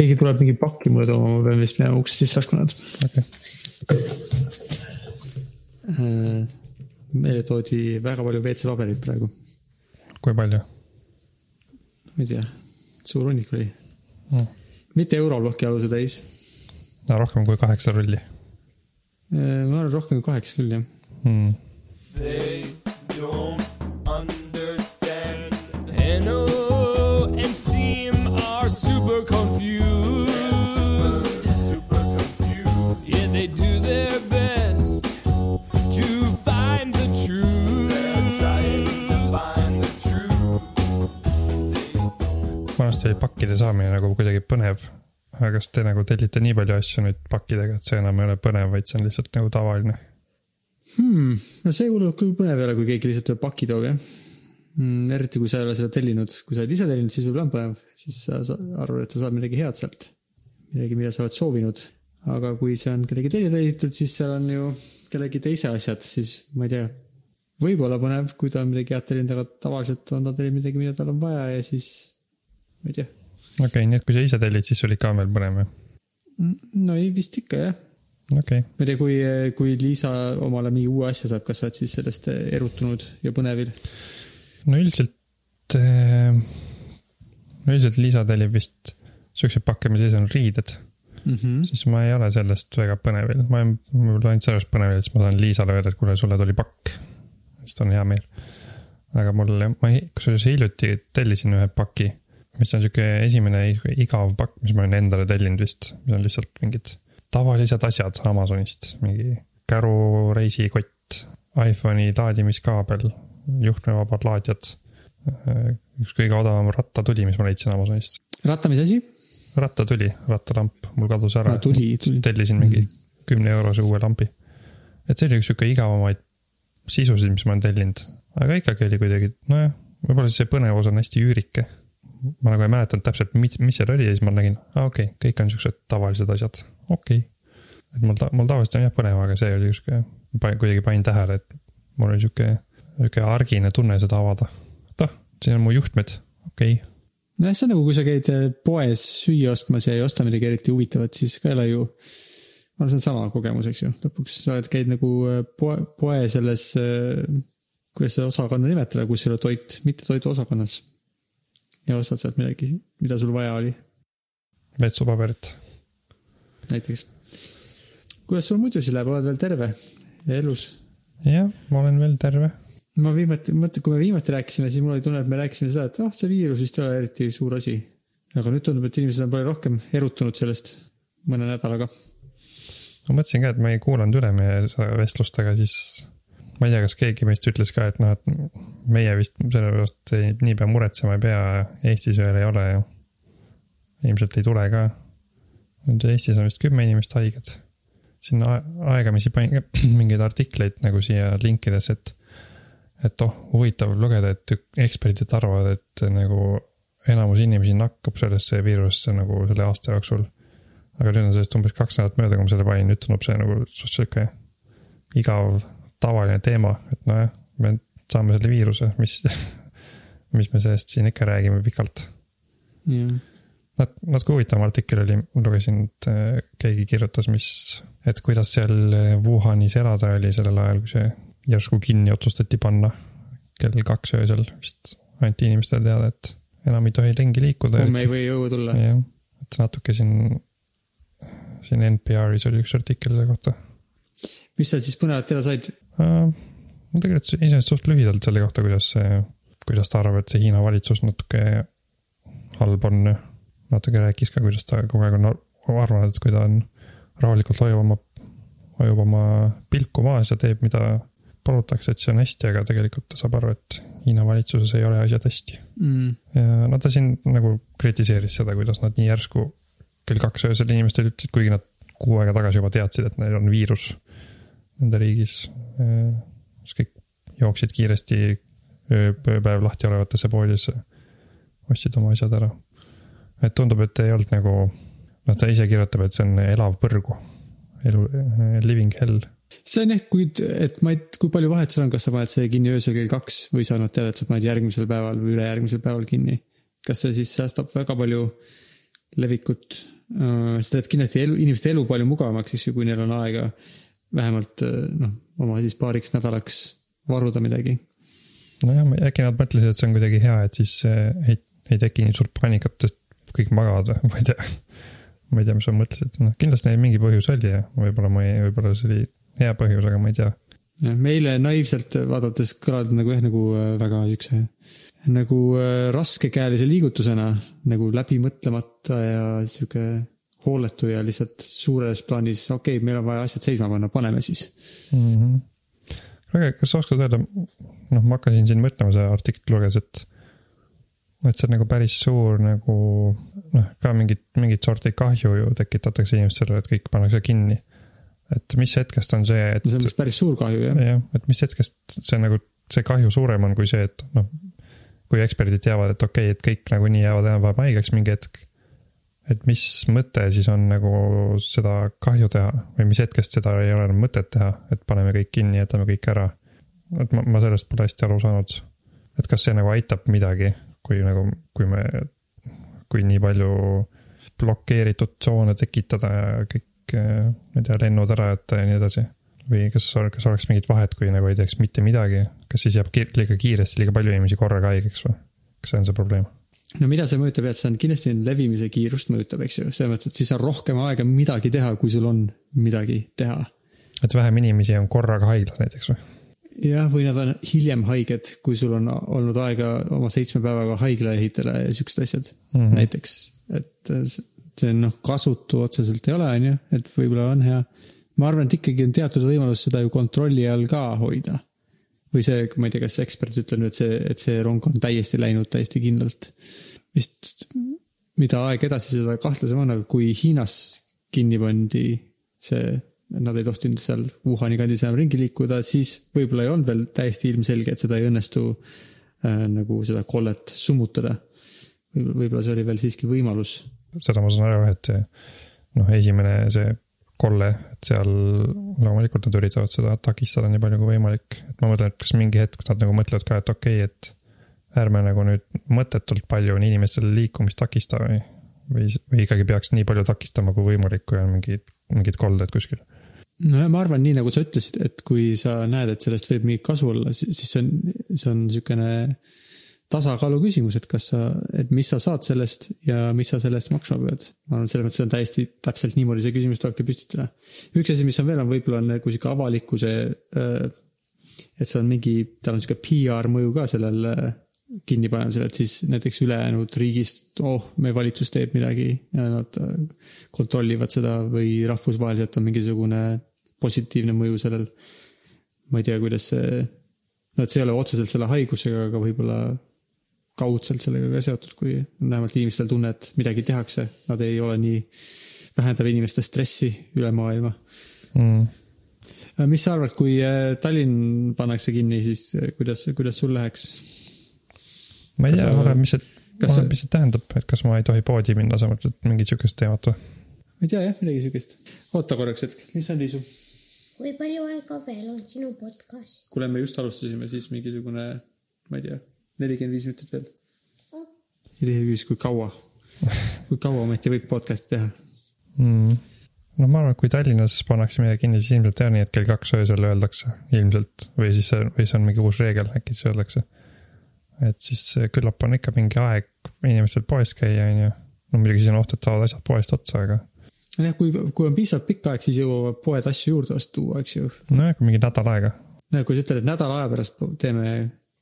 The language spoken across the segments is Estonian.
keegi tuleb mingi pakki mulle tooma, ma pean vist minema uksest sisse laskma nad okei, Äh, meile toodi väga palju WC-paberit praegu, kui palju ma ei tea, suur hunnik oli. mm.? mitte europloki aluse täis, no rohkem kui kaheksa rulli ma arvan rohkem kui kaheksa küll jah. mm.. Vanasti oli pakkide saamine nagu kuidagi põnev. aga kas te nagu tellite nii palju asju nüüd pakkidega, et see enam ei ole põnev, vaid see on lihtsalt nagu tavaline? hmm.. no see hullult küll põnev ei ole, kui keegi lihtsalt tuleb paki toob jah mm,. eriti kui sa ei ole seda tellinud, kui sa oled ise tellinud, siis võib-olla on põnev, siis sa arvad, et sa saad midagi head sealt. midagi, mida sa oled soovinud. aga kui see on kellegi teine tellitud, siis seal on ju kellegi teise asjad, siis ma ei tea. võib-olla põnev, kui ta on midagi head tellinud, aga tavaliselt on ta tellinud midagi, mida tal on vaja ja siis ma ei tea. okei okay,, nii et kui sa ise tellid, siis sul ikka on veel põnev jah? no ei, vist ikka jah okei okay., ma ei tea, kui, kui Liisa omale mingi uue asja saab, kas sa oled siis sellest erutunud ja põnevil? no üldiselt äh,, no üldiselt Liisa tellib vist siukseid pakke, mis sees on riided, Mm -hmm. siis ma ei ole sellest väga põnevil, ma olen võib-olla ainult sellest põnevil, siis ma saan Liisale öelda, et kuule, sulle tuli pakk. siis ta on hea meel. aga mul, ma kusjuures hiljuti tellisin ühe paki, mis on sihuke esimene igav pakk, mis ma olen endale tellinud vist, mis on lihtsalt mingid tavalised asjad Amazonist, mingi kärureisikott, iPhone'i laadimiskaabel, juhtmevabad laadjad. üks kõige odavam rattatuli, mis ma leidsin Amazonist. ratta, mis asi? rattatuli, rattalamp, mul kadus ära Aa,. tuli, tuli. tellisin mingi Mhm. kümne eurose uue lambi. et see oli üks sihuke igavamaid sisusid, mis ma olen tellinud, aga ikkagi oli kuidagi, nojah, võib-olla see põnevus on hästi üürike. Ma nagu ei mäletanud täpselt, mis, mis seal oli ja siis ma nägin, aa okei okay,, kõik on siuksed tavalised asjad, okei okay.. et mul ta-, mul tavaliselt on jah põnev, aga see oli sihuke, kuidagi panin tähele, et mul oli sihuke, sihuke argine tunne seda avada. et ah, siin on mu juhtmed, okei okay. nojah, see on nagu, kui sa käid eh, poes süüa ostmas ja ei osta midagi eriti huvitavat, siis ka ei ole ju. ma arvan, see on sama kogemus, eks ju, lõpuks sa oled, käid nagu eh, poe, poe selles, kuidas seda osakonda nimetada, kus ei ole toit, mitte toiduosakonnas. Ja ostad sealt midagi, mida sul vaja oli, vetsupaberit. näiteks. kuidas sul muidu siis läheb, oled veel terve ja elus? jah, ma olen veel terve. ma viimati, mõtle, kui me viimati rääkisime, siis mul oli tunne, et me rääkisime seda, et ah, see viirus vist ei ole eriti suur asi. aga nüüd tundub, et inimesed on palju rohkem erutunud sellest mõne nädalaga. ma mõtlesin ka, et ma ei kuulanud üle meie seda vestlust, aga siis ma ei tea, kas keegi meist ütles ka, et noh, et meie vist selle pärast ei- niipea muretsema ei pea, Eestis veel ei ole ju. ilmselt ei tule ka. nüüd Eestis on vist kümme inimest haiged. siin ae- aegamisi panin ka mingeid artikleid nagu siia linkidesse, et, et oh, huvitav lugeda, et eksperdid arvavad, et nagu enamus inimesi nakkub sellesse viirusesse nagu selle aasta jooksul aga nüüd on sellest umbes kaks nädalat mööda, kui ma selle panin, nüüd tundub see nagu suht sihuke igav tavaline teema, et nojah, me saame selle viiruse, mis, mis me sellest siin ikka räägime pikalt. jah, Nat-, natuke huvitavam artikkel oli, lugesin, et äh, keegi kirjutas, mis, et kuidas seal äh, Wuhanis elada oli sellel ajal, kui see järsku kinni otsustati panna kell kaks öösel vist anti inimestele teada, et enam ei tohi ringi liikuda. homme ei või õue tulla. jah, et natuke siin, siin NPR-is oli üks artikkel selle kohta mis sa siis põnevat teada said? uh,. ma tegelikult iseenesest suht lühidalt selle kohta, kuidas see, kuidas ta arvab, et see Hiina valitsus natuke halb on. natuke rääkis ka, kuidas ta kogu aeg on ar- arvanud, et kui ta on rahulikult hoiab oma, hoiab oma pilku maas ja teeb, mida palutakse, et see on hästi, aga tegelikult ta saab aru, et Hiina valitsuses ei ole asjad hästi. mm.. ja no ta siin nagu kritiseeris seda, kuidas nad nii järsku kell kaks öösel inimestele ütlesid, kuigi nad kuu aega tagasi juba teadsid, et neil on viirus nende riigis. siis kõik jooksid kiiresti öö, ööpäev lahti olevatesse poodidesse, ostsid oma asjad ära. et tundub, et ei olnud nagu, noh, ta ise kirjutab, et see on elav põrgu, elu, living hell. see on jah, kui, et ma ei, kui palju vahet seal on, kas sa paned selle kinni öösel kell kaks või sa annad teada, et sa paned järgmisel päeval või ülejärgmisel päeval kinni. kas see siis säästab väga palju levikut. see teeb kindlasti elu, inimeste elu palju mugavamaks, eks ju, kui neil on aega vähemalt äh, noh, oma siis paariks nädalaks varuda midagi. nojah, äkki nad mõtlesid, et see on kuidagi hea, et siis eh, ei, ei teki nii suurt paanikat, sest kõik magavad või, ma ei tea. ma ei tea, mis sa mõtlesid, noh kindlasti neil mingi põhjus oli ja võib-olla ma ei, võib-olla see oli hea põhjus, aga ma ei tea. meile naiivselt vaadates kõlab nagu jah, nagu äh, väga siukse nagu raskekäelise liigutusena nagu läbimõtlemata ja sihuke hooletu ja lihtsalt suures plaanis, okei okay,, meil on vaja asjad seisma panna, paneme siis. mm. -hmm. aga kas sa oskad öelda, noh, ma hakkasin siin mõtlema, see artikkel luges, et et see on nagu päris suur nagu noh, ka mingit, mingit sorti kahju ju tekitatakse inimestele, et kõik pannakse kinni. et mis hetkest on see, et no see on vist päris suur kahju jah. jah, et mis hetkest see nagu, see kahju suurem on kui see, et noh, kui eksperdid teavad, et okei okay,, et kõik nagunii jäävad enam-vähem haigeks mingi hetk. Et mis mõte siis on nagu seda kahju teha või mis hetkest seda ei ole enam mõtet teha, et paneme kõik kinni, jätame kõik ära. et ma, ma sellest pole hästi aru saanud. et kas see nagu aitab midagi, kui nagu, kui me, kui nii palju blokeeritud tsoone tekitada ja kõik, ma ei tea, lennud ära jätta ja nii edasi või kas, kas oleks mingit vahet, kui nagu ei teeks mitte midagi, kas siis jääb liiga kiiresti liiga palju inimesi korraga haigeks või? kas see on see probleem? No mida see mõjutab, et see on kindlasti levimise kiirust mõjutab, eks ju, selles mõttes, et siis on rohkem aega midagi teha, kui sul on midagi teha. et vähem inimesi on korraga haiglas näiteks või? jah, või nad on hiljem haiged, kui sul on olnud aega oma seitsme päevaga haigla ehitada ja siuksed asjad mm -hmm. näiteks. et see noh, kasutu otseselt ei ole, on ju, et võib-olla on hea. ma arvan, et ikkagi on teatud võimalus seda ju kontrolli all ka hoida. Või see, ma ei tea, kas ekspert ütleb nüüd, et see, et see rong on täiesti läinud täiesti kindlalt. vist mida aeg edasi, seda kahtlasem on, aga kui Hiinas kinni pandi see, nad ei tohtinud seal Wuhani kandis enam ringi liikuda, siis võib-olla ei olnud veel täiesti ilmselge, et seda ei õnnestu äh, nagu seda kollet summutada. võib-olla, võib-olla see oli veel siiski võimalus. seda ma saan aru, et noh, esimene see kolle, et seal loomulikult nad üritavad seda takistada nii palju kui võimalik. et ma mõtlen, et kas mingi hetk nad nagu mõtlevad ka, et okei okay,, et ärme nagu nüüd mõttetult palju on inimestel liikumist takista või, või, või ikkagi peaks nii palju takistama kui võimalik, kui on mingid, mingid kolded kuskil. nojah, ma arvan, nii nagu sa ütlesid, et kui sa näed, et sellest võib mingit kasu olla, siis see on, see on niisugune tasakaalu küsimus, et kas sa, et mis sa saad sellest ja mis sa selle eest maksma pead. ma arvan, selles mõttes on täiesti täpselt niimoodi see küsimus tulebki püstitada. üks asi, mis on veel, on võib-olla on nagu sihuke avalikkuse, et see on mingi, tal on sihuke PR mõju ka sellel äh, kinnipanemisel, et siis näiteks ülejäänud riigist, oh, meie valitsus teeb midagi ja nad äh, kontrollivad seda või rahvusvaheliselt on mingisugune positiivne mõju sellel. ma ei tea, kuidas see, no et see ei ole otseselt selle haigusega, aga võib-olla kaudselt sellega ka seotud, kui vähemalt inimestel tunne, et midagi tehakse, nad ei ole nii, vähendab inimeste stressi üle maailma. mm.. mis sa arvad, kui äh, Tallinn pannakse kinni, siis äh, kuidas, kuidas sul läheks? ma ei Kas tea, oleneb, mis see, oleneb, mis see tähendab, et kas ma ei tohi poodi minna, sa mõtled mingit sihukest teemat või? ma ei tea jah, midagi siukest. oota korraks hetk, mis on Liisu? kui palju aega veel on sinu podcast? kuule, me just alustasime, siis mingisugune, ma ei tea, nelikümmend viis minutit veel. Liisa küsis, kui kaua, kui kaua ometi võib podcast'i teha. mm.. no ma arvan, et kui Tallinnas pannakse midagi kinni, siis ilmselt jah, nii et kell kaks öösel öeldakse ilmselt või siis, või see on mingi uus reegel, äkki siis öeldakse. et siis küllap on ikka mingi aeg inimestel poes käia, on ju. no muidugi siis on oht, et saavad asjad poest otsa, aga nojah, kui, kui on piisavalt pikk aeg, siis jõuavad poed asju juurde osta tuua, eks ju. nojah, kui mingi nädal aega. no kui sa ütled, et nädala aja pärast teeme,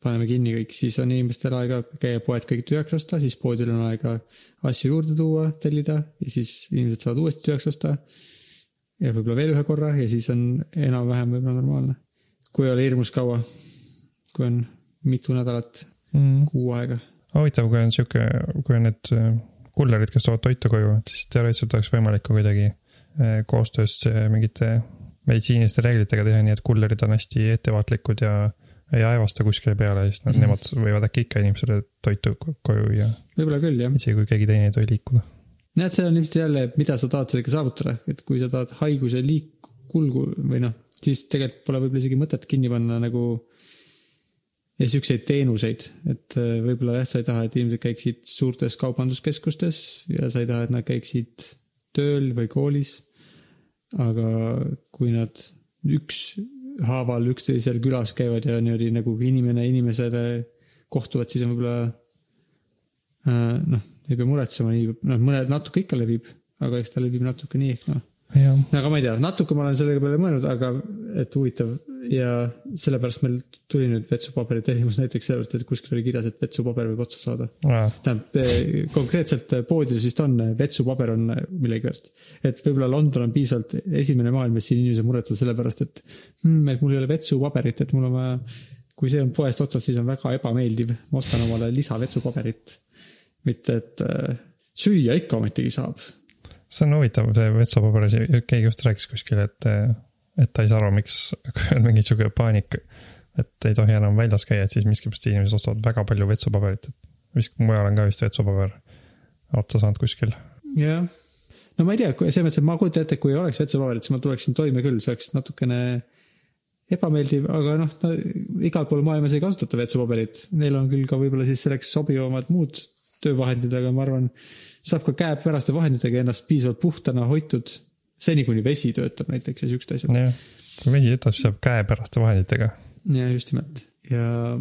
paneme kinni kõik, siis on inimestel aega käia poed kõik tühjaks osta, siis poodil on aega asju juurde tuua, tellida ja siis inimesed saavad uuesti tühjaks osta. ja võib-olla veel ühe korra ja siis on enam-vähem võib-olla normaalne. kui ei ole hirmus kaua, kui on mitu nädalat, mm.. kuu aega. huvitav, kui on sihuke, kui on need äh, kullerid, kes toovad toitu koju, et siis teoreetiliselt oleks võimalik ka kuidagi äh, koostöös äh, mingite meditsiiniliste reeglitega teha nii, et kullerid on hästi ettevaatlikud ja ei aevasta kuskile peale, siis nad, Mhm. nemad võivad äkki ikka inimesele toitu ko- koju viia, võib-olla küll jah. isegi kui keegi teine ei tohi liikuda. näed, see on ilmselt jälle, mida sa tahad sellega saavutada, et kui sa tahad haiguse liik-, kulgu või noh, siis tegelikult pole võib-olla isegi mõtet kinni panna nagu ja siukseid teenuseid, et äh, võib-olla jah, sa ei taha, et inimesed käiksid suurtes kaubanduskeskustes ja sa ei taha, et nad käiksid tööl või koolis. aga kui nad ükshaaval üksteisel külas käivad ja niimoodi nagu inimene inimesele kohtuvad, siis on võib-olla äh, noh, ei pea muretsema nii, noh, mõned natuke ikka levib, aga eks ta levib natuke nii ehk noh. aga ma ei tea, natuke ma olen selle peale mõelnud, aga et huvitav ja sellepärast meil tuli nüüd vetsupaberi tellimus näiteks sellepärast, et kuskil oli kirjas, et vetsupaber võib otsa saada. tähendab, konkreetselt poodides vist on, vetsupaber on millegipärast. et võib-olla London on piisavalt esimene maailm, et siin inimesed muretsevad selle pärast, et hmm,, et mul ei ole vetsupaberit, et mul on vaja, kui see on poest otsas, siis on väga ebameeldiv, ma ostan omale lisavetsupaberit. mitte, et süüa ikka ometigi saab. see on huvitav, see vetsupaberi, keegi just rääkis kuskil, et, et ta ei saa aru, miks kui on mingi sihuke paanika, et ei tohi enam väljas käia, et siis miskipärast inimesed ostavad väga palju vetsupaberit, et vist mujal on ka vist vetsupaber otsa saanud kuskil. jah, no ma ei tea, selles mõttes, et ma kujutan ette, kui ei oleks vetsupaberit, siis ma tuleksin toime küll, see oleks natukene ebameeldiv, aga noh, igal pool maailmas ei kasutata vetsupaberit, neil on küll ka võib-olla siis selleks sobivamad muud töövahendid, aga ma arvan, saab ka käepäraste vahenditega ennast piisavalt puhtana hoitud, seni kuni vesi töötab näiteks ja siuksed asjad. jah, kui vesi ütleb, siis saab käepäraste vahenditega. ja just nimelt ja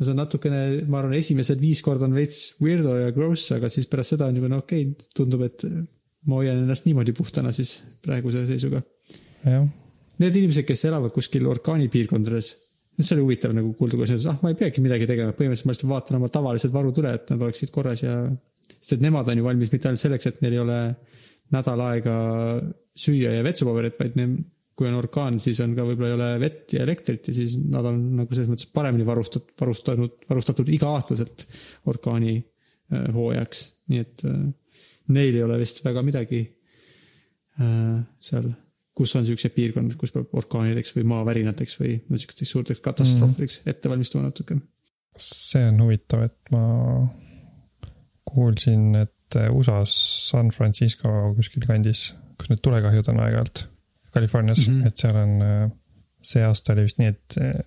no see on natukene, ma arvan, esimesed viis korda on veits weirdo ja gross, aga siis pärast seda on juba no okei okay,, tundub, et ma hoian ennast niimoodi puhtana siis praeguse seisuga. Need inimesed, kes elavad kuskil orkaanipiirkondades, see oli huvitav nagu kuulda, kuidas nad ütlesid, ah, ma ei peagi midagi tegema, põhimõtteliselt ma lihtsalt vaatan oma tavalised varud üle, et nad oleksid korras ja. sest et nemad on ju valmis mitte ainult selleks, et neil ei ole nädal aega süüa ja vetsupaberit, vaid neil, kui on orkaan, siis on ka võib-olla ei ole vett ja elektrit ja siis nad on nagu selles mõttes paremini varustatud, varustanud, varustatud iga-aastaselt orkaani äh, hooajaks, nii et äh, neil ei ole vist väga midagi äh, seal, kus on siuksed piirkonnad, kus peab orkaanideks või maavärinateks või no siukesteks suurteks katastroofideks ette valmistuma natuke. see on huvitav, et ma kuulsin, et USA-s San Francisco kuskil kandis, kus need tulekahjud on aeg-ajalt, Californias mm. -hmm. et seal on, see aasta oli vist nii, et eh,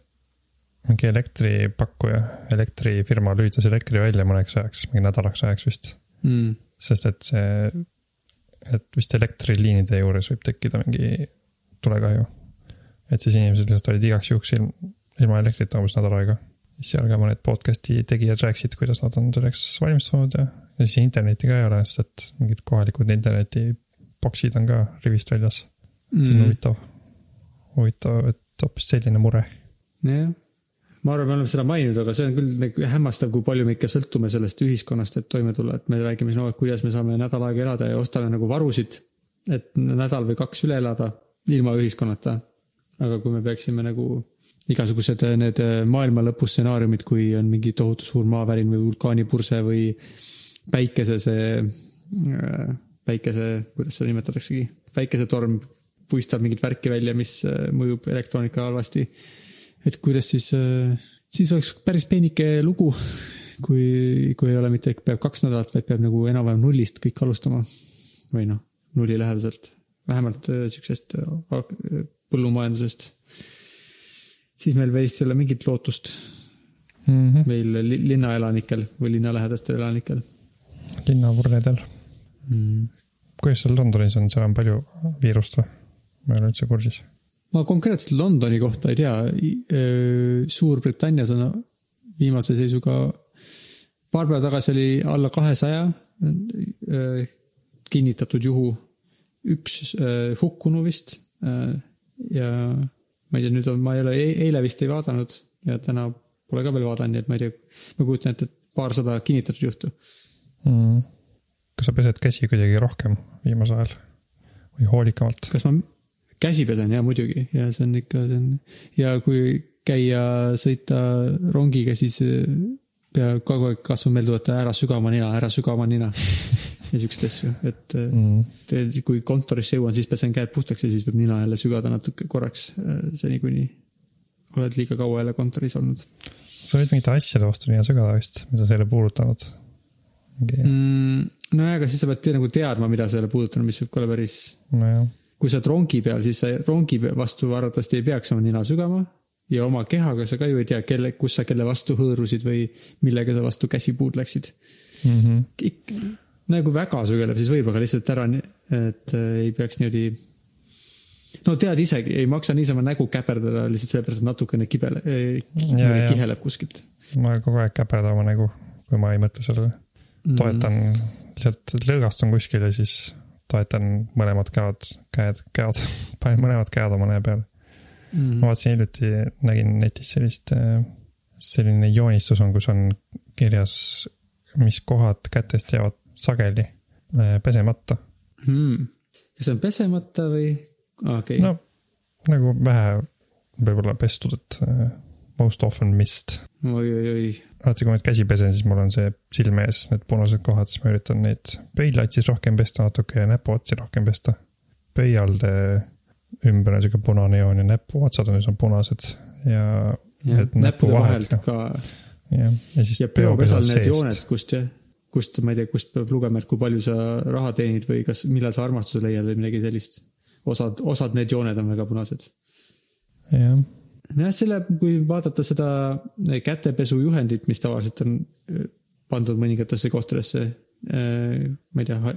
mingi elektripakkuja, elektrifirma lülitas elektri välja mõneks ajaks, mingi nädalaks ajaks vist. Mm. sest et see, et vist elektriliinide juures võib tekkida mingi tulekahju. et siis inimesed lihtsalt olid igaks juhuks ilm, ilma elektrita umbes nädal aega. seal ka mõned podcast'i tegijad rääkisid, kuidas nad on selleks valmistunud ja, ja siis internetti ka ei ole, sest et mingid kohalikud internetiboksid on ka rivist väljas. see on Mm. huvitav, huvitav, et hoopis selline mure. jah, ma arvan, me oleme seda maininud, aga see on küll nagu hämmastav, kui palju me ikka sõltume sellest ühiskonnast, et toime tulla, et me räägime siin, et kuidas me saame nädal aega elada ja ostame nagu varusid, et nädal või kaks üle elada ilma ühiskonnata. aga kui me peaksime nagu igasugused need maailma lõpu stsenaariumid, kui on mingi tohutu suur maavärin või vulkaanipurse või päikese see, päikese, kuidas seda nimetataksegi, päikesetorm puistab mingit värki välja, mis äh, mõjub elektroonikale halvasti et kuidas siis, siis oleks päris peenike lugu, kui, kui ei ole mitte, peab kaks nädalat, vaid peab nagu enam-vähem nullist kõik alustama. või noh, nullilähedaselt, vähemalt äh, siuksest äh, põllumajandusest. siis meil võis olla mingit lootust Mm -hmm. meil li- linnaelanikel või linnalähedastel elanikel linnavurredel. mm.. kuidas seal Londonis on, seal on palju viirust või? ma ei ole üldse kursis. ma konkreetselt Londoni kohta ei tea, Suurbritannias on viimase seisuga, paar päeva tagasi oli alla kahesaja kinnitatud juhu, üks öö, hukkunu vist. ja ma ei tea, nüüd on, ma ei ole, eile vist ei vaadanud ja täna pole ka veel vaadanud, nii et ma ei tea, ma kujutan ette, et paarsada kinnitatud juhtu. mm.. Kas sa pesed käsi kuidagi rohkem viimasel ajal või hoolikamalt? kas ma käsi pesen ja muidugi ja see on ikka, see on ja kui käia, sõita rongiga, siis äh, pea kogu aeg kasvab meelde võtta ära süga oma nina, ära süga oma nina. ja siukseid asju, et äh, mm. kui kontorisse jõuan, siis pesen käed puhtaks ja siis võib nina jälle sügada natuke korraks, seni kuni oled liiga kaua jälle kontoris olnud sa võid mingite asjade vastu nina sügada vist, mida sa ei ole puudutanud. mingi mm,. nojah, aga siis sa pead te, nagu teadma, mida ole puudutanud, mis võib ka olla päris nojah, kui sa oled rongi peal, siis sa rongi vastu arvatavasti ei peaks oma nina sügama. ja oma kehaga sa ka ju ei tea, kelle, kus sa kelle vastu hõõrusid või millega sa vastu käsipuud läksid mm. -hmm. ikka nagu väga sügeleb, siis võib, aga lihtsalt ära, et äh, ei peaks niimoodi. no tead isegi, ei maksa niisama nägu käperdada lihtsalt sellepärast, et natukene kibele, ja. kiheleb kuskilt. ma kogu aeg käperdan oma nägu, kui ma ei mõtle sellele. Mm. toetan, lihtsalt lõõgastun kuskil ja siis toetan mõlemad käed, käed, käed, panen mõlemad käed oma näe peale. mm. ma. vaatasin hiljuti, nägin netis sellist, selline joonistus on, kus on kirjas, mis kohad kätest jäävad sageli äh, pesemata. Hmm. kas see on pesemata või? okei no nagu vähe võib-olla pestud, et äh, most often missed. oi-oi-oi. alati, kui ma nüüd käsi pesen, siis mul on see silme ees need punased kohad, siis ma üritan neid pöidlaid siis rohkem pesta natuke ja näpuotsi rohkem pesta. pöialde ümber on sihuke punane joon ja näpuotsad on üsna punased ja, näppude vahelt ka ja, ja siis ja peopesal need seest jooned, kust, kust, ma ei tea, kust peab lugema, et kui palju sa raha teenid või kas, millal sa armastuse leiad või midagi sellist. osad, osad need jooned on väga punased. jah, nojah, selle, kui vaadata seda kätepesujuhendit, mis tavaliselt on eh, pandud mõningatesse kohtadesse, ma ei tea,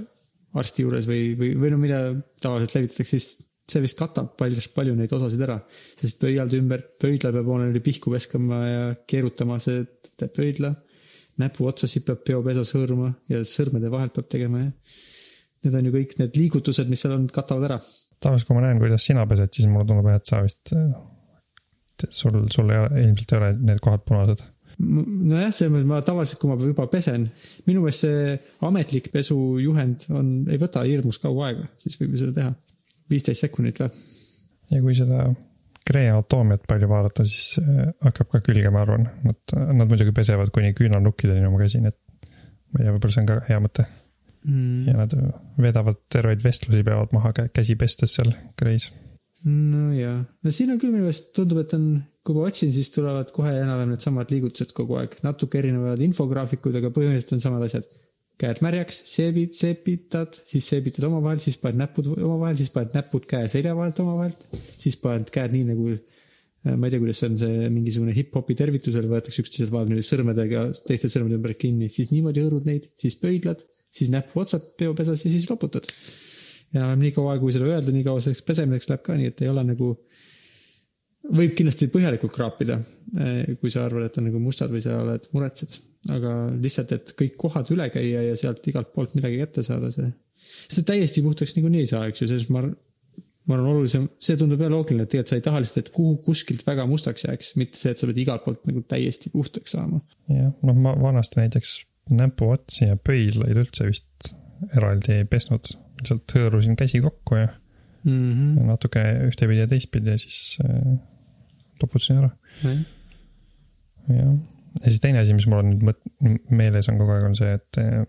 arsti juures või, või, või no mida tavaliselt levitatakse, siis see vist katab palju, palju neid osasid ära. sest pöialde ümber, pöidla peab olema pihku viskama ja keerutama, see teeb pöidla. näpuotsasid peab peopesas hõõruma ja sõrmede vahelt peab tegema ja need on ju kõik need liigutused, mis seal on, katavad ära. tavaliselt kui ma näen, kuidas sina pesed, siis mulle tundub jah, et sa vist, sul, sul ei ole, ilmselt ei ole need kohad punased. nojah, selles mõttes ma tavaliselt, kui ma juba pesen, minu meelest see ametlik pesujuhend on, ei võta hirmus kaua aega, siis võib ju seda teha. viisteist sekundit või? ja kui seda kree anatoomiat palju vaadata, siis äh, hakkab ka külge, ma arvan. Nad, nad muidugi pesevad kuni küünarnukkideni oma käsi, nii et ma ei tea, võib-olla see on ka hea mõte. Mm. ja nad veedavad terveid vestlusi, peavad maha kä- käsi pestes seal kreis. No jaa, no siin on küll minu meelest tundub, et on, kui ma otsin, siis tulevad kohe enam-vähem needsamad liigutused kogu aeg, natuke erinevad infograafikud, aga põhimõtteliselt on samad asjad. käed märjaks, seebid, seepitad, siis seebitad omavahel, siis paned näpud omavahel, siis paned näpud käe selja vahelt omavahelt, siis paned käed nii nagu ma ei tea, kuidas see on see mingisugune hip-hopi tervitusel võetakse üksteiselt vahel niimoodi sõrmedega teiste sõrmede ümber kinni, siis niimoodi hõõrud neid, siis pöidlad, siis näpuotsad peopesas ja siis loputad. Enam nii kaua, kui seda öelda, nii kaua selleks pesemiseks läheb ka, nii et ei ole nagu. võib kindlasti põhjalikult kraapida, kui sa arvad, et on nagu mustad või sa oled muretsed, aga lihtsalt, et kõik kohad üle käia ja sealt igalt poolt midagi kätte saada, see. see täiesti puhtaks niikuinii ei saa, eks ju, selles ma arvan ma arvan, olulisem, see tundub jah loogiline, et tegelikult sa ei taha lihtsalt, et kuhu kuskilt väga mustaks jääks, mitte see, et sa pead igalt poolt nagu täiesti puhtaks saama. jah, noh, ma vanasti näiteks näpuotsi ja pöidlaid üldse vist eraldi ei pesnud. Lihtsalt hõõrusin käsi kokku ja mm. -hmm. natuke ühtepidi ja teistpidi ja siis äh, loputasin ära. jah, ja siis teine asi, mis mul on nüüd mõt-, meeles on kogu aeg, on see, et äh,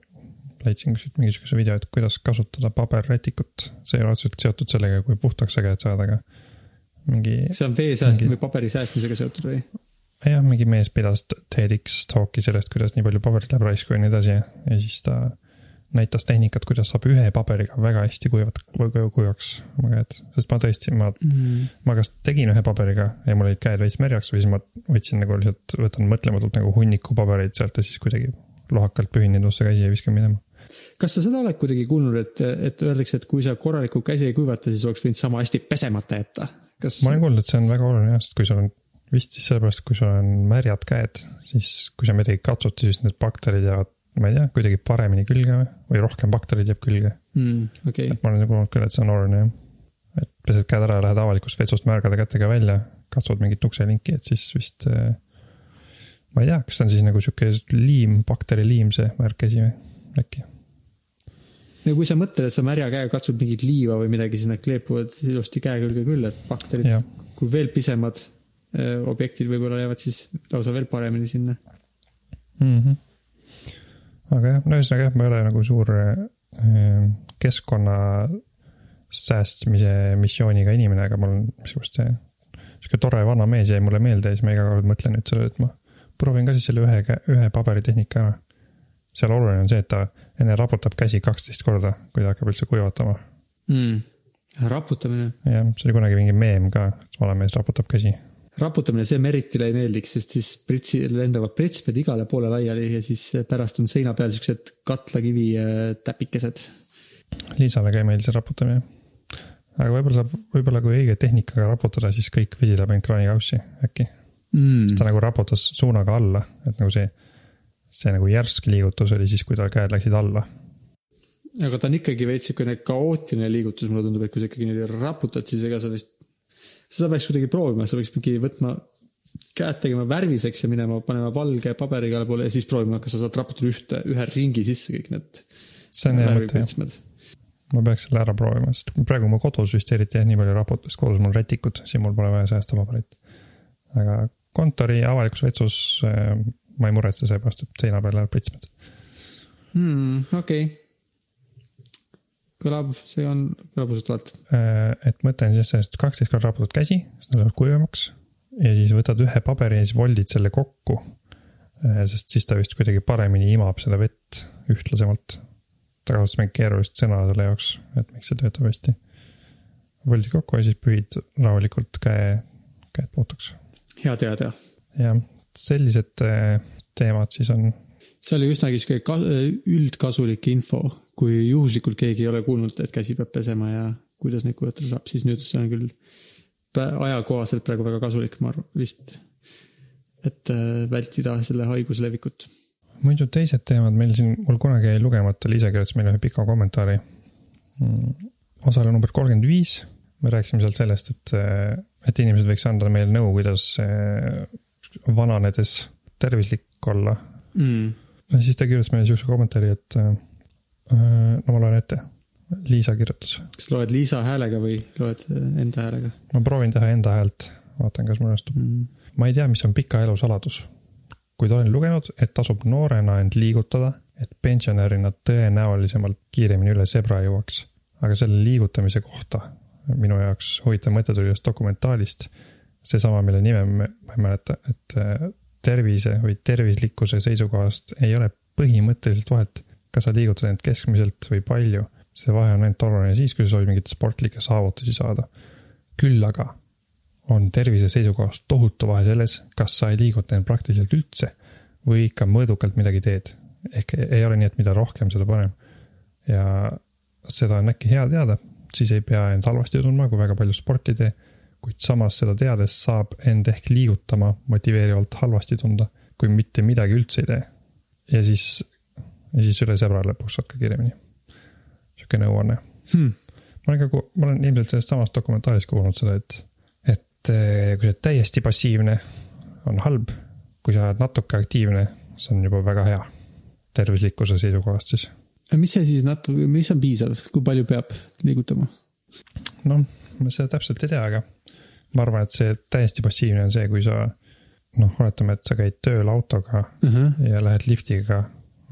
leidsin kuskilt mingisuguse video, et kuidas kasutada paberrätikut. see ei ole otseselt seotud sellega, kui puhtaks sa käed saad, aga mingi, see on vee sääst- Mingi- või paberi säästmisega seotud või? jah, mingi mees pidas TEDx talk'i sellest, kuidas nii palju paberit läheb raisku ja nii edasi ja siis ta näitas tehnikat, kuidas saab ühe paberiga väga hästi kuivat, kuivaks oma käed, sest ma tõesti, ma Mm. ma kas tegin ühe paberiga ja mul olid käed veits märjaks või siis ma võtsin nagu lihtsalt, võtan mõtlematult nagu hunniku pabereid sealt ja siis kuidagi lohakalt pühin neid vastu käsi ja viskan minema. kas sa seda oled kuidagi kuulnud, et, et öeldakse, et kui sa korralikult käsi ei kuivata, siis oleks võinud sama hästi pesemata jätta? kas ma olen kuulnud, et see on väga oluline jah, sest kui sul on, vist siis sellepärast, kui sul on märjad käed, siis kui sa midagi katsud, siis need bakterid jäävad, ma ei tea, kuidagi paremini külge või, rohkem baktereid jääb külge. mm,? okei et ma olen kuulnud küll, et see on oluline jah. et pesed käed ära ja lähed avalikust vetsust märgade kätega välja, katsud mingit ukselinki, et siis vist äh, ma ei tea, kas see on siis nagu sihuke liim, bakteriliim see märk käsi või äkki? no kui sa mõtled, et sa märja käega katsud mingit liiva või midagi, siis nad kleepuvad ilusti käe külge küll, et bakterid, kui veel pisemad äh, objektid võib-olla jäävad siis lausa veel paremini sinna. mm. -hmm. Aga jah, no ühesõnaga jah, ma ei ole nagu suur äh, keskkonna säästmise missiooniga inimene, aga mul on missugust see, sihuke tore vana mees jäi mulle meelde ja siis ma iga kord mõtlen nüüd sellele, et ma proovin ka siis selle ühe, ühe paberitehnika ära. seal oluline on see, et ta enne raputab käsi kaksteist korda, kui ta hakkab üldse kuivatama. mm.. raputamine, jah, see oli kunagi mingi meem ka, et vanamees raputab käsi. raputamine, see Meritile ei meeldiks, sest siis pritsi, lendavad pritsmed igale poole laiali ja siis pärast on seina peal siuksed katlakivi äh, täpikesed. Liisale ka ei meeldi see raputamine. aga võib-olla saab, võib-olla kui õige tehnikaga raputada, siis kõik vesi läheb ainult kraanikaussi äkki. Mm. ta nagu raputas suunaga alla, et nagu see, see nagu järsk liigutus oli siis, kui tal käed läksid alla. aga ta on ikkagi veits siukene kaootiline liigutus, mulle tundub, et kui sa ikkagi niimoodi raputad, siis ega sa vist, seda peaks kuidagi proovima, sa võiks mingi võtma käed tegema värviseks ja minema, panema valge paberi igale poole ja siis proovima, kas sa saad raputada ühte, ühe ringi sisse kõik need see on hea mõte jah, ma peaks selle ära proovima, sest praegu ma kodus vist eriti jah, nii palju raputas, kodus mul rätikud, siin mul pole vaja säästa paberit. aga kontori avalikus vetsus äh, ma ei muretse seepärast, et seina peal läheb pritsmed. hmm,. okei okay.. kõlab, see on, kõlab usutavalt. Äh, et mõte on siis sellest, kaksteist korda raputad käsi, siis nad lähevad kuivemaks ja siis võtad ühe paberi ja siis voldid selle kokku. sest siis ta vist kuidagi paremini imab seda vett ühtlasemalt. ta kasutas mingit keerulist sõna selle jaoks, et miks see töötab hästi. voldid kokku ja siis pühid rahulikult käe, käed puhtuks. hea teada. jah, sellised äh, teemad siis on, see oli üsnagi sihuke ka- üldkasulik info, kui juhuslikult keegi ei ole kuulnud, et käsi peab pesema ja kuidas neid kujutada saab, siis nüüd see on küll ajakohaselt praegu väga kasulik, ma arvan, vist. et äh, vältida selle haiguse levikut. muidu teised teemad meil siin, mul kunagi jäi lugemata, Liisa kirjutas meile ühe pika kommentaari. osale number kolmkümmend viis, me rääkisime sealt sellest, et, et inimesed võiks anda meile nõu, kuidas eh, vananedes tervislik olla. Mm. ja siis ta kirjutas meile siukse kommentaari, et no ma loen ette. Liisa kirjutas, kas loed Liisa häälega või loed äh, enda häälega ma proovin teha enda häält, vaatan, kas mul õnnestub. mm.? ma ei tea, mis on pika elu saladus, kuid olen lugenud, et tasub noorena end liigutada, et pensionärina tõenäolisemalt kiiremini üle zebra jõuaks. aga selle liigutamise kohta minu jaoks huvitav mõte tuli ühest dokumentaalist, seesama, mille nime ma ma ei mäleta, et äh, tervise või tervislikkuse seisukohast ei ole põhimõtteliselt vahet, kas sa liigutad end keskmiselt või palju. see vahe on ainult oluline siis, kui sa soovid mingeid sportlikke saavutusi saada. küll aga on tervise seisukohast tohutu vahe selles, kas sa ei liiguta end praktiliselt üldse või ikka mõõdukalt midagi teed. ehk ei ole nii, et mida rohkem, seda parem. ja seda on äkki hea teada, siis ei pea end halvasti tundma, kui väga palju sporti ei tee. kuid samas seda teades saab end ehk liigutama motiveerivalt halvasti tunda, kui mitte midagi üldse ei tee. ja siis, ja siis üle zebra lõpuks saad ka kiiremini. sihuke nõuanne Hmm. ma olen ka, ma olen ilmselt sellest samast dokumentaalist kuulnud seda, et, et eh, kui sa oled täiesti passiivne, on halb. kui sa oled natuke aktiivne, see on juba väga hea. tervislikkuse seisukohast siis. mis see siis natuke, mis on piisav, kui palju peab liigutama? noh, ma seda täpselt ei tea, aga ma arvan, et see täiesti passiivne on see, kui sa noh, oletame, et sa käid tööl autoga ja lähed liftiga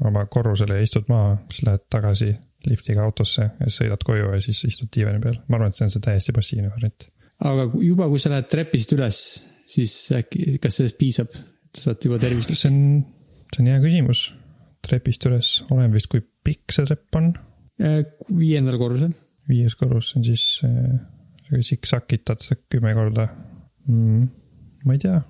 oma korrusele ja istud maha, siis lähed tagasi liftiga autosse ja siis sõidad koju ja siis istud diivani peal. ma arvan, et see on see täiesti passiivne variant. aga juba, kui sa lähed trepist üles, siis äkki, kas sellest piisab, et sa saad juba tervislik? see on, see on hea küsimus. trepist üles, oleneb vist, kui pikk see trepp on. viiendal korrusel. viies korrus on siis äh, siksakitad sa kümme korda mm,. ma ei tea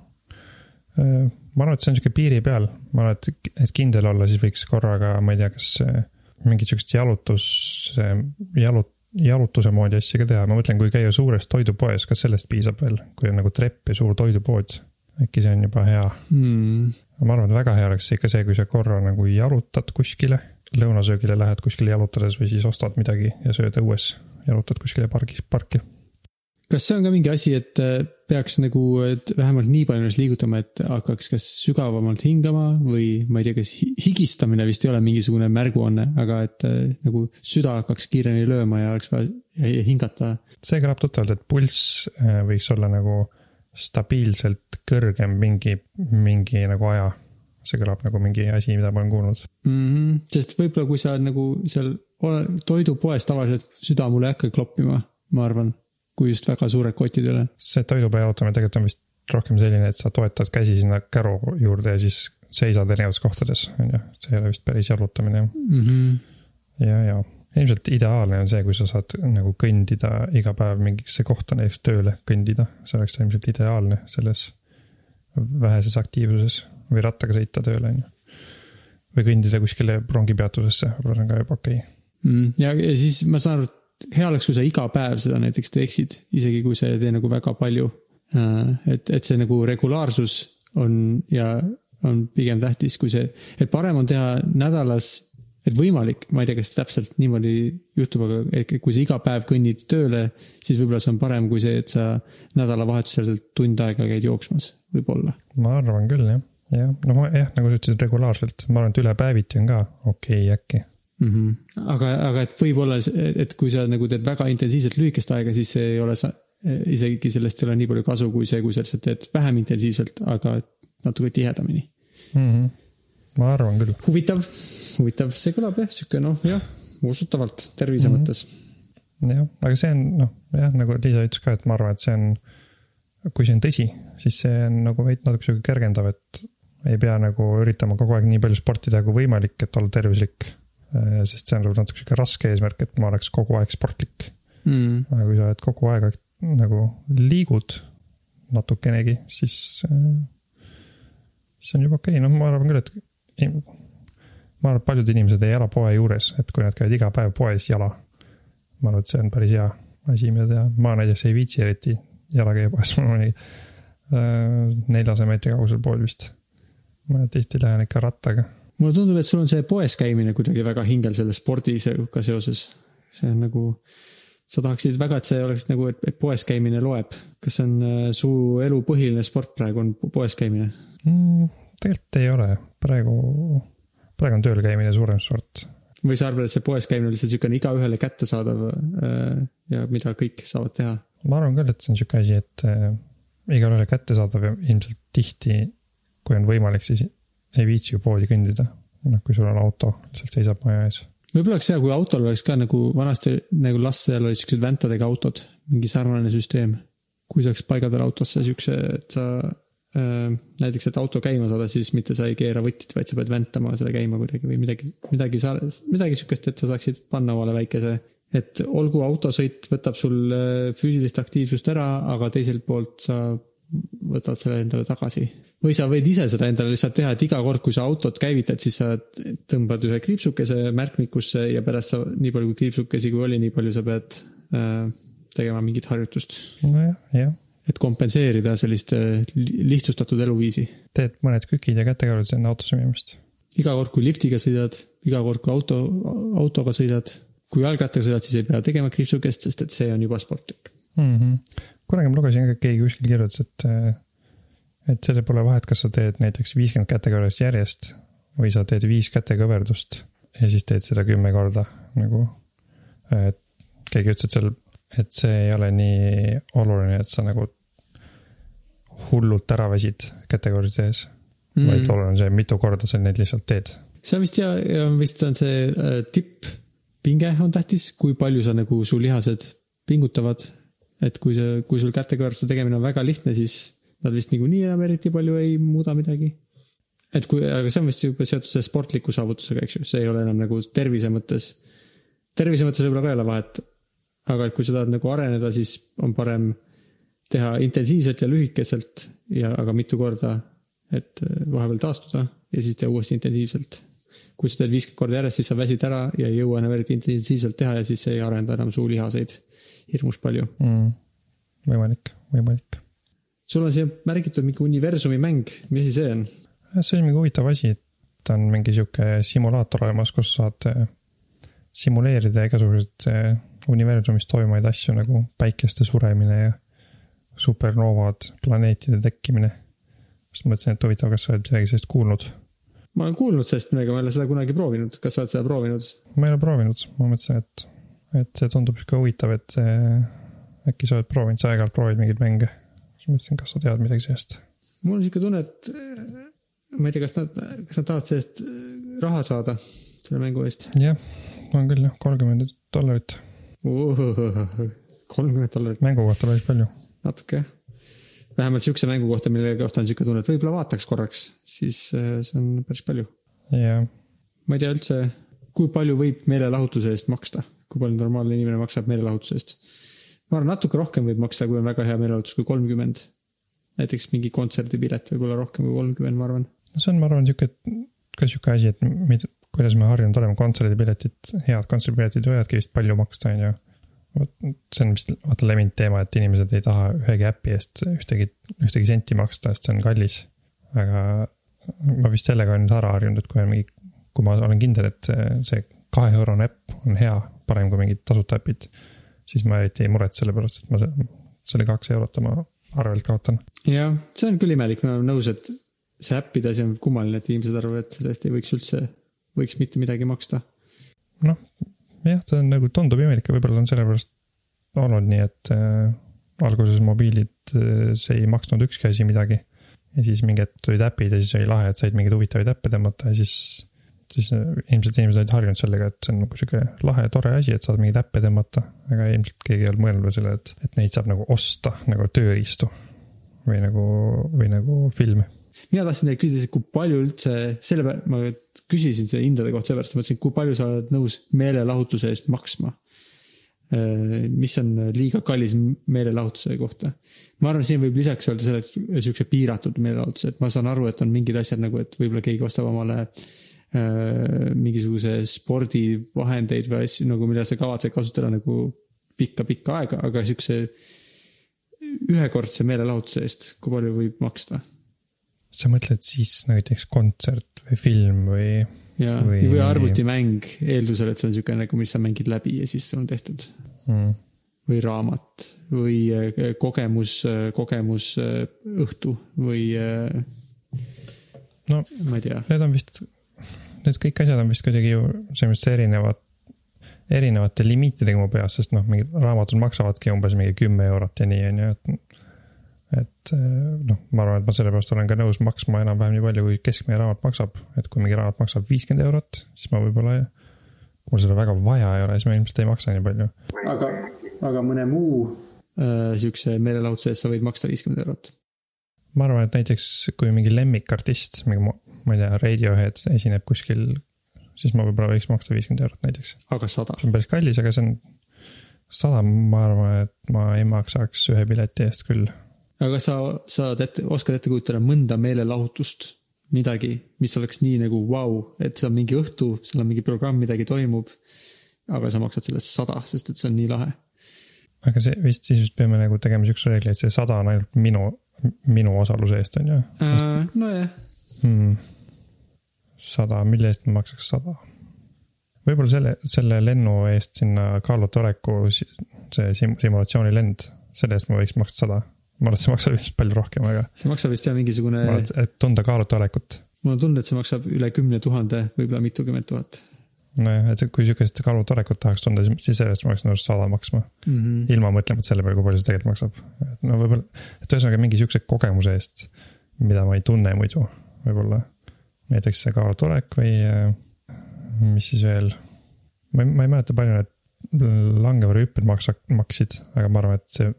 äh,. Ma arvan, et see on sihuke piiri peal, ma arvan, et, et kindel olla, siis võiks korraga, ma ei tea, kas äh, mingit sihukest jalutus, jalut-, jalutuse moodi asja ka teha, ma mõtlen, kui käia suures toidupoes, kas sellest piisab veel, kui on nagu trepp ja suur toidupood. äkki see on juba hea Hmm. ma arvan, et väga hea oleks ikka see, kui sa korra nagu jalutad kuskile, lõunasöögile lähed kuskile jalutades või siis ostad midagi ja sööd õues, jalutad kuskile pargis, parki. kas see on ka mingi asi, et äh, peaks nagu vähemalt nii palju ennast liigutama, et hakkaks kas sügavamalt hingama või ma ei tea, kas hi- higistamine vist ei ole mingisugune märguanne, aga et äh, nagu süda hakkaks kiiremini lööma ja oleks vaja ja- ja hingata. see kõlab tuttavalt, et pulss äh, võiks olla nagu stabiilselt kõrgem mingi, mingi nagu aja. see kõlab nagu mingi asi, mida ma olen kuulnud. mm. -hmm. sest võib-olla, kui sa nagu seal toidupoes tavaliselt süda mul ei hakka kloppima, ma arvan, kui just väga suured kotid ei ole. see toidupäe jalutamine tegelikult on vist rohkem selline, et sa toetad käsi sinna käru juurde ja siis seisad erinevates kohtades, on ju, see ei ole vist päris jalutamine mm. -hmm. ja, ja, ilmselt ideaalne on see, kui sa saad nagu kõndida iga päev mingisse kohta näiteks tööle kõndida, see oleks ilmselt ideaalne selles väheses aktiivsuses või rattaga sõita tööle on ju. või kõndida kuskile rongipeatusesse, võib-olla see on ka juba okei okay.. mm,. ja, ja siis ma saan aru, hea oleks, kui sa iga päev seda näiteks teeksid, isegi kui sa ei tee nagu väga palju. et, et see nagu regulaarsus on ja on pigem tähtis, kui see, et parem on teha nädalas, et võimalik, ma ei tea, kas täpselt niimoodi juhtub, aga et kui sa iga päev kõnnid tööle, siis võib-olla see on parem kui see, et sa nädalavahetusel tund aega käid jooksmas, võib-olla. ma arvan küll jah, jah, no jah, nagu sa ütlesid, regulaarselt, ma arvan, et üle päeviti on ka okei okay, äkki. mm. -hmm. aga, aga et võib-olla, et kui sa nagu teed väga intensiivselt lühikest aega, siis ei ole sa, isegi sellest ei ole nii palju kasu, kui see, kui sa lihtsalt teed vähem intensiivselt, aga natuke tihedamini. Mm -hmm. ma arvan küll, huvitav, huvitav, see kõlab jah, sihuke noh, jah, usutavalt tervise Mhm. mõttes. jah, aga see on noh, jah, nagu Liisa ütles ka, et ma arvan, et see on, kui see on tõsi, siis see on nagu veidi natuke sihuke kergendav, et ei pea nagu üritama kogu aeg nii palju sporti teha kui võimalik, et olla tervislik. Sest see on nagu natuke sihuke raske eesmärk, et ma oleks kogu aeg sportlik. Mm. aga kui sa oled kogu aeg nagu liigud natukenegi, siis äh, see on juba okei okay., noh, ma arvan küll, et ma arvan, et paljud inimesed ei ela poe juures, et kui nad käivad iga päev poes jala. ma arvan, et see on päris hea asi, mida teha, ma näiteks ei viitsi eriti jala käia poes, mul oli äh, neljasaja meetri kaugusel pool vist. ma tihti lähen ikka rattaga. Mulle tundub, et sul on see poes käimine kuidagi väga hingel selle spordiga seoses. see on nagu, sa tahaksid väga, et see oleks nagu, et, et poes käimine loeb. kas see on äh, su elu põhiline sport praegu on po- poes käimine? mm,. tegelikult ei ole, praegu, praegu on tööl käimine suurem sport või sa arvad, et see poes käimine on lihtsalt niisugune igaühele kättesaadav äh, ja mida kõik saavad teha? ma arvan küll, et see on sihuke asi, et äh, igalühele kättesaadav ja ilmselt tihti, kui on võimalik, siis ei viitsi ju poodi kõndida. noh, kui sul on auto, lihtsalt seisab maja ees. võib-olla oleks hea, kui autol oleks ka nagu vanasti nagu lastel olid siuksed väntadega autod, mingi sarnane süsteem. kui saaks paigaldada autosse siukse, et sa äh, näiteks, et auto käima saada, siis mitte sa ei keera võtit, vaid sa pead väntama selle käima kuidagi või midagi, midagi sa, midagi siukest, et sa saaksid panna omale väikese, et olgu autosõit võtab sul äh, füüsilist aktiivsust ära, aga teiselt poolt sa võtad selle endale tagasi. või sa võid ise seda endale lihtsalt teha, et iga kord, kui sa autot käivitad, siis sa tõmbad ühe kriipsukese märkmikusse ja pärast sa, nii palju kui kriipsukesi kui oli, nii palju sa pead äh, tegema mingit harjutust. nojah, jah, et kompenseerida sellist äh, li- lihtsustatud eluviisi. teed mõned kükid ja kätekõrvud enne autosse minemist. iga kord, kui liftiga sõidad, iga kord, kui auto, autoga sõidad, kui jalgrattaga sõidad, siis ei pea tegema kriipsukest, sest et see on juba sportlik. mm. -hmm. kunagi ma lugesin ka, keegi kuskil kirjutas, et, et sellel pole vahet, kas sa teed näiteks viiskümmend kätekõverdust järjest või sa teed viis kätekõverdust ja siis teed seda kümme korda nagu. et keegi ütles, et seal, et see ei ole nii oluline, et sa nagu hullult ära väsid kätekõverdusi tehes mm., vaid oluline on see, mitu korda sa neid lihtsalt teed. see on vist ja, ja vist on see äh, tipppinge on tähtis, kui palju sa nagu su lihased pingutavad. Et kui see, kui sul kätekõverduste tegemine on väga lihtne, siis nad vist niikuinii enam eriti palju ei muuda midagi. et kui, aga see on vist juba seotud selle sportliku saavutusega, eks ju, see ei ole enam nagu tervise mõttes. tervise mõttes võib-olla ka ei ole vahet. aga et kui sa tahad nagu areneda, siis on parem teha intensiivselt ja lühikeselt ja, aga mitu korda, et äh, vahepeal taastuda ja siis teha uuesti intensiivselt. kui sa teed viiskümmend korda järjest, siis sa väsid ära ja ei jõua enam eriti intensiivselt teha ja siis ei arenda enam su lihaseid hirmus palju. mm.. võimalik, võimalik. sul on siia märgitud mingi universumi mäng, mis asi see on? see on mingi huvitav asi, et on mingi sihuke simulaator olemas, kus saad eh, simuleerida igasuguseid eh, universumis toimuvaid asju nagu päikeste suremine ja supernoovad, planeetide tekkimine. siis mõtlesin, et huvitav, kas sa oled midagi sellist kuulnud? ma olen kuulnud sellest midagi, ma ei ole seda kunagi proovinud, kas sa oled seda proovinud? ma ei ole proovinud, ma mõtlesin, et, et see tundub sihuke huvitav, et eh, äkki sa oled proovinud, sa aeg-ajalt proovid mingeid mänge. siis mõtlesin, kas sa tead midagi sellest. mul on sihuke tunne, et äh, ma ei tea, kas nad, kas nad tahavad sellest äh, raha saada, selle mängu eest. jah, on küll jah, kolmkümmend dollarit. kolmkümmend dollarit, mängu kohta päris palju. natuke jah. vähemalt sihukese mängu kohta, mille kohta on sihuke tunne, et võib-olla vaataks korraks, siis äh, see on päris palju. ja ma ei tea üldse, kui palju võib meelelahutuse eest maksta, kui palju normaalne inimene maksab meelelahutuse eest. ma arvan, natuke rohkem võib maksta, kui on väga hea meelelahutus, kui kolmkümmend. näiteks mingi kontserdipilet võib olla rohkem kui kolmkümmend, ma arvan. no see on, ma arvan, sihuke, ka sihuke asi, et mida, kuidas me harjunud oleme, kontserdipiletid, head kontserdipiletid võivadki vist palju maksta, on ju. vot see on vist vaata levinud teema, et inimesed ei taha ühegi äpi eest ühtegi, ühtegi senti maksta, sest see on kallis. aga ma vist sellega olen nüüd ära harjunud, et kui on mingi, kui ma olen kindel, et see, see kaheeurone äpp on hea, parem kui mingid tasuta äpid, siis ma eriti ei muretse selle pärast, et ma se- selle kaks eurot oma arvelt kaotan. jah, see on küll imelik, ma olen nõus, et see äppide asi on kummaline, et inimesed arvavad, et selle eest ei võiks üldse, võiks mitte midagi maksta. noh, jah, ta on nagu tundub imelik ja võib-olla on sellepärast olnud nii, et äh, alguses mobiilid äh, see ei maksnud ükski asi midagi. ja siis mingi hetk tulid äpid ja siis oli lahe, et said mingeid huvitavaid äppe tõmmata ja siis, siis äh, ilmselt inimesed olid harjunud sellega, et see on nagu sihuke lahe, tore asi, et saad mingeid äppe tõmmata. aga ilmselt keegi ei olnud mõelnud veel sellele, et, et neid saab nagu osta nagu tööriistu. või nagu, või nagu filme mina tahtsin teilt küsida, kui palju üldse, selle peale ma küsisin selle hindade kohta seepärast, et mõtlesin, kui palju sa oled nõus meelelahutuse eest maksma. mis on liiga kallis meelelahutuse kohta. ma arvan, siin võib lisaks öelda selle, et siukse piiratud meelelahutuse, et ma saan aru, et on mingid asjad nagu, et võib-olla keegi ostab omale äh, mingisuguse spordivahendeid või asju nagu, mida sa kavatsed kasutada nagu pikka-pikka aega, aga siukse ühekordse meelelahutuse eest, kui palju võib maksta? sa mõtled siis näiteks kontsert või film või ja, Või- või, arvutimäng eeldusel, et see on siuke nagu, mis sa mängid läbi ja siis on tehtud. mm, või raamat või äh, kogemus, kogemusõhtu või äh, no ma ei tea. need on vist, need kõik asjad on vist kuidagi ju selles mõttes erinevad, erinevate limiitidega mu peas, sest noh, mingid raamatud maksavadki umbes mingi kümme eurot ja nii, on ju, et. et noh, ma arvan, et ma sellepärast olen ka nõus maksma enam-vähem nii palju, kui keskmine raamat maksab, et kui mingi raamat maksab viiskümmend eurot, siis ma võib-olla. kui mul seda väga vaja ei ole, siis ma ilmselt ei maksa nii palju. aga, aga mõne muu äh, siukse meelelahutuse eest sa võid maksta viiskümmend eurot. ma arvan, et näiteks kui mingi lemmikartist, mingi ma ei tea, Radiohead esineb kuskil, siis ma võib-olla võiks maksta viiskümmend eurot näiteks. aga sada. see on päris kallis, aga see on, sada, ma arvan, et ma ei maksaks ühe pileti eest küll. aga sa saad ette, oskad ette kujutada mõnda meelelahutust, midagi, mis oleks nii nagu vau wow,, et see on mingi õhtu, seal on mingi programm, midagi toimub. aga sa maksad selle eest sada, sest et see on nii lahe. aga see vist siis vist peame nagu tegema siukse reegli, et see sada on ainult minu, minu osaluse eest, on ju Äh, nojah, hmm.. sada, mille eest ma maksaks sada? võib-olla selle, selle lennu eest sinna si- see sim-, simulatsioonilend, selle eest ma võiks maksta sada. ma arvan, et see maksab vist palju rohkem, aga see maksab vist jah mingisugune ma, arvan, et- tunda Kaaluta olekut mul on tunne, et see maksab üle kümne tuhande, võib-olla mitukümmend tuhat nojah, et kui sihukest Kaaluta olekut tahaks tunda, siis selle eest ma oleks nõus sada maksma. mm. -hmm. ilma mõtlemata selle peale, kui palju see tegelikult maksab. no võib-olla, et ühesõnaga mingi sihukese kogemuse eest, mida ma ei tunne muidu, võib-olla. Näiteks see Kaaluta olek või äh, mis siis veel. ma ei, ma ei mäleta, palju need langevõrrihüpped maksa-, maksid, aga ma arvan, et see,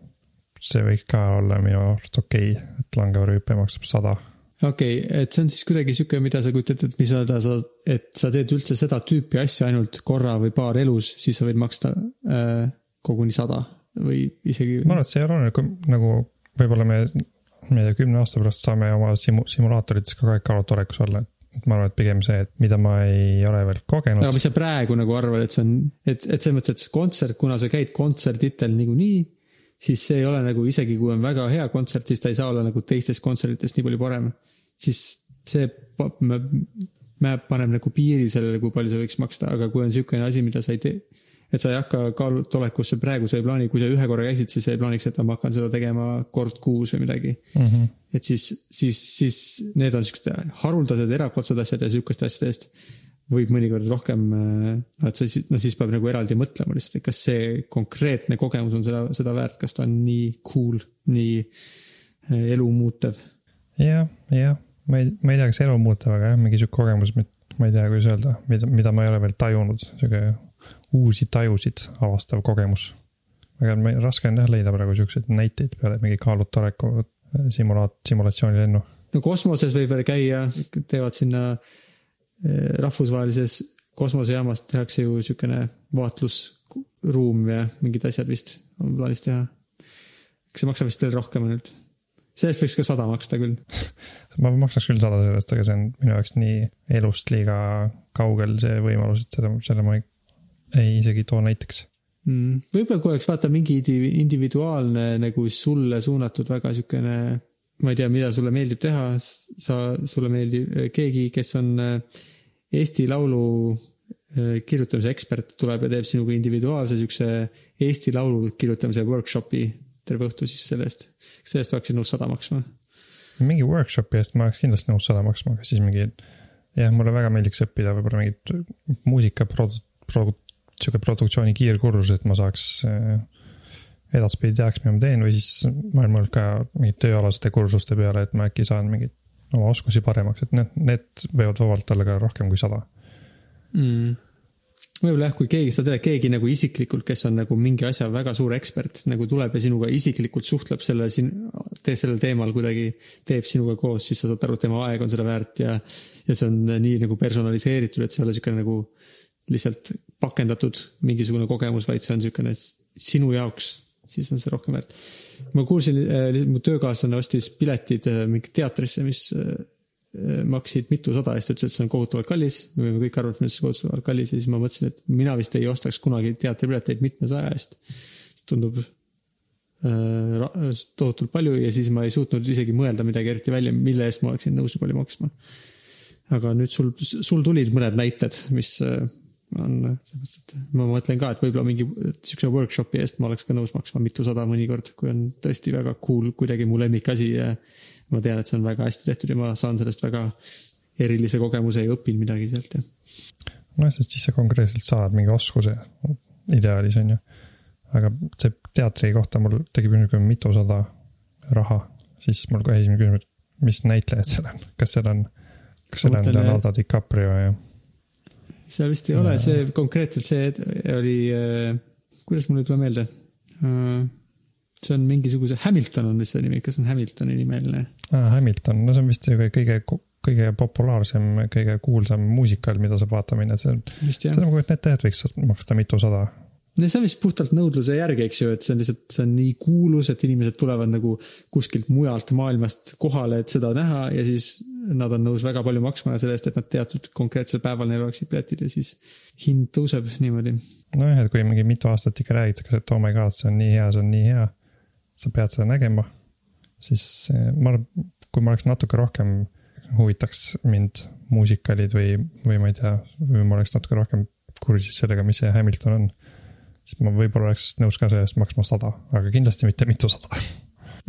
see võiks ka olla minu arust okei okay,, et langevõrrihüpe maksab sada. okei okay,, et see on siis kuidagi sihuke, mida sa kujutad ette, et mis sa, sa, et sa teed üldse seda tüüpi asja ainult korra või paar elus, siis sa võid maksta äh, koguni sada või isegi. ma arvan, et see ei ole kui nagu võib-olla me, tea, kümne aasta pärast saame oma simu-, simulaatorites ka kõik Kaaluta olekus olla, et ma arvan, et pigem see, et mida ma ei ole veel kogenud aga mis sa praegu nagu arvad, et see on, et, et selles mõttes, et see kontsert, kuna sa käid kontserditel niikuinii, siis see ei ole nagu isegi kui on väga hea kontsert, siis ta ei saa olla nagu teistest kontsertidest nii palju parem. siis see me paneb nagu piiri sellele, kui palju sa võiks maksta, aga kui on niisugune asi, mida sa ei tee, et sa ei hakka kaalutolekusse praegu, sa ei plaani, kui sa ühe korra käisid, siis sa ei plaaniks, et ma hakkan seda tegema kord kuus või midagi mm. -hmm. et siis, siis, siis need on siuksed haruldased erakordsed asjad ja sihukeste asjade eest võib mõnikord rohkem, no et sa siis, no siis peab nagu eraldi mõtlema lihtsalt, et kas see konkreetne kogemus on seda, seda väärt, kas ta on nii cool, nii eh, elumuutev. jah, jah, ma ei, ma ei tea, kas elu muutub, aga jah, mingi sihuke kogemus, ma ei tea, kuidas öelda, mida, mida ma ei ole veel tajunud, sihuke uusi tajusid avastav kogemus. ei- raske on jah leida praegu siukseid näiteid peale mingi Kaaluta oleku simulaat-, simulatsioonilennu. no kosmoses võib veel käia, teevad sinna eh, rahvusvahelises kosmosejaamas tehakse ju siukene vaatlusruum ja mingid asjad vist on plaanis teha. kas see maksab vist veel rohkem ainult? sellest võiks ka sada maksta küll. ma maksaks küll sada sellest, aga see on minu jaoks nii elust liiga kaugel see võimalus, et selle, selle ma ei, ei isegi too näiteks. mm.. võib-olla kui oleks vaata mingi indi- individuaalne nagu sulle suunatud väga siukene, ma ei tea, mida sulle meeldib teha, sa, sulle meeldib äh, keegi, kes on äh, Eesti Laulu äh, kirjutamise ekspert, tuleb ja teeb sinuga individuaalse siukse Eesti Laulu kirjutamise workshopi terve õhtu siis selle eest. kas selle eest oleksid nõus sada maksma? mingi workshopi eest ma oleks kindlasti nõus sada maksma, aga siis mingi, jah, mulle väga meeldiks õppida võib-olla mingit muusika produ-, produ-, sihuke produktsiooni kiirkursus, et ma saaks äh, edaspidi teaks, mida ma teen või siis ma olen mõelnud ka mingite tööalaste kursuste peale, et ma äkki saan mingeid oma oskusi paremaks, et need, need võivad vabalt olla ka rohkem kui sada. mm.. võib-olla jah, kui keegi, sa tead keegi nagu isiklikult, kes on nagu mingi asja väga suur ekspert, nagu tuleb ja sinuga isiklikult suhtleb selle siin, sellel teemal kuidagi, teeb sinuga koos, siis sa saad aru, et tema aeg on seda väärt ja, ja see on nii nagu personaliseeritud, et see ei ole niisugune nagu lihtsalt pakendatud mingisugune kogemus, vaid see on niisugune sinu jaoks, siis on see rohkem väärt. ma kuulsin, mu töökaaslane ostis piletid äh, mingi teatrisse, mis äh, maksid mitusada ja siis ta ütles, et see on kohutavalt kallis. me võime kõik arvata, et see on kohutavalt kallis ja siis ma mõtlesin, et mina vist ei ostaks kunagi teatripileteid mitmesaja eest. see tundub äh, tohutult palju ja siis ma ei suutnud isegi mõelda midagi eriti välja, mille eest ma oleksin nõus nii palju maksma. aga nüüd sul, sul tulid mõned näited, mis äh, on, mõttes, et ma mõtlen ka, et võib-olla mingi siukse workshopi eest ma oleks ka nõus maksma mitusada mõnikord, kui on tõesti väga cool, kuidagi mu lemmikasi ja ma tean, et see on väga hästi tehtud ja ma saan sellest väga erilise kogemuse ja õpin midagi sealt ja. noh, sest siis sa konkreetselt saad mingi oskuse ideaalis on ju. aga see teatri kohta mul tekib niisugune mitusada raha, siis mul kohe esimene küsimus, et mis näitlejad seal on, kas seal on, kas seal on Leonardo DiCaprio ja seal vist ei ole, see konkreetselt see oli, kuidas mul ei tule meelde. see on mingisuguse, Hamilton on vist see nimi, kas on Hamiltoni nimeline? ah, Hamilton, no see on vist ju kõige, kõige populaarsem, kõige kuulsam muusikal, mida saab vaatama minna, see on, vist jah seda. ma kujutan ette, et võiks maksta mitusada. No see on vist puhtalt nõudluse järgi, eks ju, et see on lihtsalt, see on nii kuulus, et inimesed tulevad nagu kuskilt mujalt maailmast kohale, et seda näha ja siis nad on nõus väga palju maksma selle eest, et nad teatud konkreetsel päeval neil oleksid piletid ja siis hind tõuseb niimoodi. nojah, et kui mingi mitu aastat ikka räägitakse, et oh my god, see on nii hea, see on nii hea, sa pead seda nägema, siis eh, ma arvan, kui ma oleks natuke rohkem, huvitaks mind muusikalid või, või ma ei tea, või ma oleks natuke rohkem kursis sellega, mis see Hamilton on, siis ma võib-olla oleks nõus ka selle eest maksma sada, aga kindlasti mitte mitusada.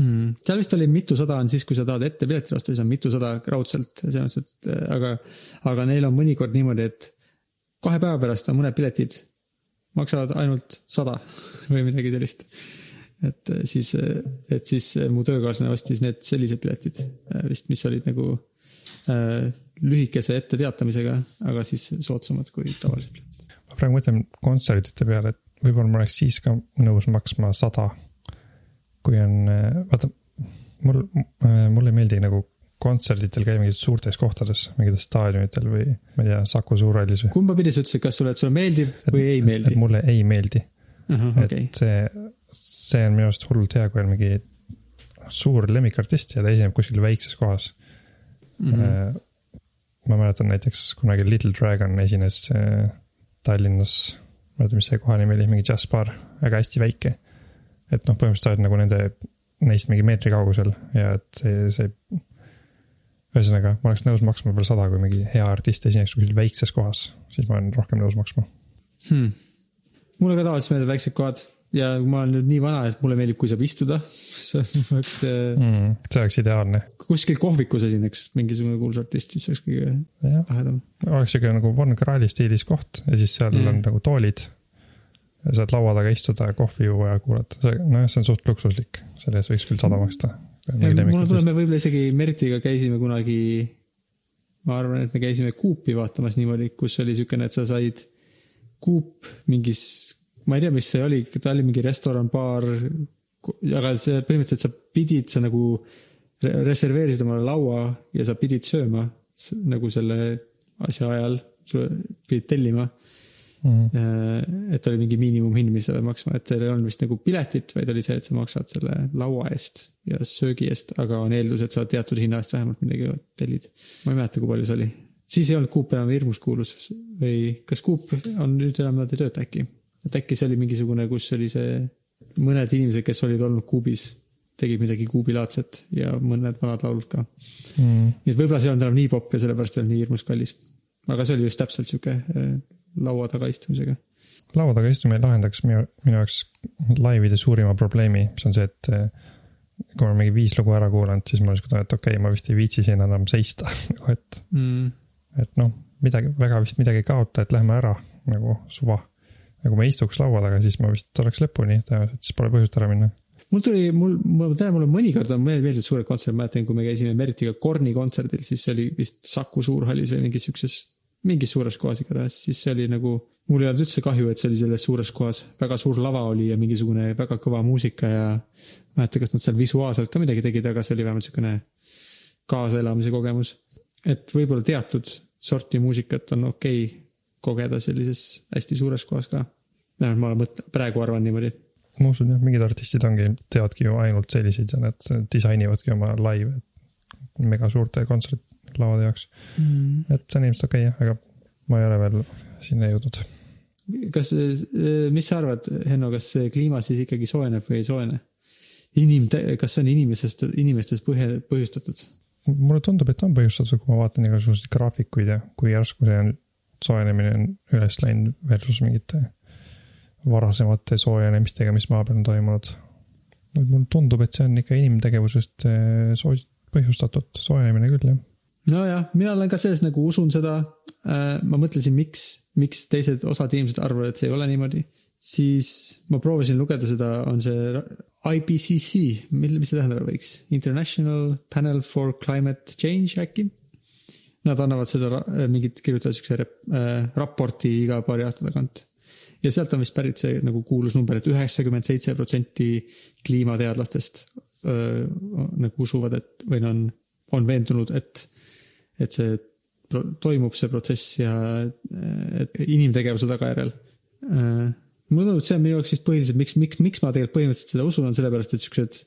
mm.. seal vist oli mitusada on siis, kui sa tahad ette piletit osta, siis on mitusada raudselt, selles mõttes, et äh, aga, aga neil on mõnikord niimoodi, et kahe päeva pärast on mõned piletid, maksavad ainult sada või midagi sellist. et äh, siis, et siis äh, mu töökaaslane ostis need sellised piletid äh, vist, mis olid nagu äh, lühikese etteteatamisega, aga siis soodsamad kui tavalised piletid. ma praegu mõtlen kontsertide peale, et võib-olla ma oleks siis ka nõus maksma sada. kui on, vaata, mul, mulle ei meeldi nagu kontserditel käia mingites suurtes kohtades, mingites staadionitel või ma ei tea, Saku Suurhallis või. kumba pidi sa ütlesid, kas sulle, et sulle meeldib või ei meeldi et? mulle ei meeldi, okei, et see, see on minu arust hullult hea, kui on mingi suur lemmikartist ja ta esineb kuskil väikses kohas mm. Mhm. -hmm. ma mäletan näiteks kunagi Little Dragon esines äh, Tallinnas, ma ei mäleta, mis see koha nimi oli, mingi džässbaar, väga hästi väike. et noh, põhimõtteliselt sa oled nagu nende, neist mingi meetri kaugusel ja et see, see. ühesõnaga, ma oleks nõus maksma võib-olla sada, kui mingi hea artist esineks kuskil väikses kohas, siis ma olen rohkem nõus maksma. hmm.. mulle ka tavaliselt meeldivad väiksed kohad ja ma olen nüüd nii vana, et mulle meeldib, kui saab istuda. see oleks äh, Mm, see oleks ideaalne, kuskil kohvikus esineks mingisugune kuulus artist, siis oleks kõige lahedam. oleks siuke nagu Von Krahli stiilis koht ja siis seal Mm. mm. on nagu toolid. saad laua taga istuda ja kohvi juua ja kuulata, see, nojah, see on suht luksuslik, selle eest võiks küll sada maksta. mulle tuleb, me võib-olla isegi Mertiga käisime kunagi, ma arvan, et me käisime Coopi vaatamas niimoodi, kus oli siukene, et sa said Coop mingis, ma ei tea, mis see oli, ta oli mingi restoran, baar, aga see põhimõtteliselt sa pidid, sa nagu re- reserveerisid omale laua ja sa pidid sööma nagu selle asja ajal pidid tellima mm.. et oli mingi miinimumhind, mis sa pead maksma, et seal ei olnud vist nagu piletit, vaid oli see, et sa maksad selle laua eest ja söögi eest, aga on eeldus, et sa teatud hinna eest vähemalt midagi tellid. ma ei mäleta, kui palju see oli. siis ei olnud Coop enam hirmus kuulus või kas Coop on nüüd enam nad ei tööta äkki? Et äkki see oli mingisugune, kus oli see, mõned inimesed, kes olid olnud Coopis, tegid midagi Coopi-laadset ja mõned vanad laulud ka. Mm. nii et võib-olla see ei olnud enam nii popp ja sellepärast ei olnud nii hirmus kallis. aga see oli just täpselt sihuke äh, laua taga istumisega. laua taga istumine lahendaks minu, minu jaoks laivide suurima probleemi, mis on see, et eh, kui ma olen mingi viis lugu ära kuulanud, siis ma lihtsalt tunnen, et okei okay,, ma vist ei viitsi siin enam seista, nagu et, Mm. et noh, midagi, väga vist midagi ei kaota, et lähme ära nagu suva. Ja kui ma istuks laua taga, siis ma vist oleks lõpuni, tõenäoliselt siis pole põhjust ära minna. mul tuli, mul, ma tean, mulle mõnikord on meeldinud suured kontserdid, mäletan, kui me käisime Meritiga Korni kontserdil, siis see oli vist Saku Suurhallis või mingis siukses, mingis suures kohas igatahes, siis see oli nagu, mul ei olnud üldse kahju, et see oli selles suures kohas, väga suur lava oli ja mingisugune väga kõva muusika ja mäleta, kas nad seal visuaalselt ka midagi tegid, aga see oli vähemalt siukene kaasaelamise kogemus. et võib-olla teatud sorti muusikat on okei okay kogeda sellises hästi suures kohas ka. vähemalt ma mõtlen, praegu arvan niimoodi ma usun jah, mingid artistid ongi, teevadki ju ainult selliseid ja nad disainivadki oma laive mega suurte kontsertlavade jaoks. mm.. et see on ilmselt okei okay, jah, aga ma ei ole veel sinna jõudnud. kas, mis sa arvad, Henno, kas see kliima siis ikkagi soojeneb või ei soojene? inim-, kas see on inimesest, inimestest põhje, põhjustatud? mulle tundub, et on põhjustatud, kui ma vaatan igasuguseid graafikuid ja kui järsku see on, soojenemine on üles läinud versus mingite varasemate soojenemistega, mis maa peal on toimunud. et mulle tundub, et see on ikka inimtegevusest eh, soo-, põhjustatud soojenemine küll, jah. nojah, mina olen ka selles nagu usun seda. ma mõtlesin, miks, miks teised osad inimesed arvavad, et see ei ole niimoodi. siis ma proovisin lugeda seda, on see IPCC, mille, mis see tähendada võiks? International Panel for Climate Change äkki? Nad annavad seda ra- mingit, kirjutavad siukse äh, raporti iga paari aasta tagant. ja sealt on vist pärit see nagu kuulus number et, et üheksakümmend seitse protsenti kliimateadlastest öö, nagu usuvad, et või on, on veendunud, et, et see toimub, see protsess ja et inimtegevuse tagajärjel. mulle tundub, et see on minu jaoks vist põhiliselt, miks, miks, miks ma tegelikult põhimõtteliselt seda usun, on sellepärast, et siuksed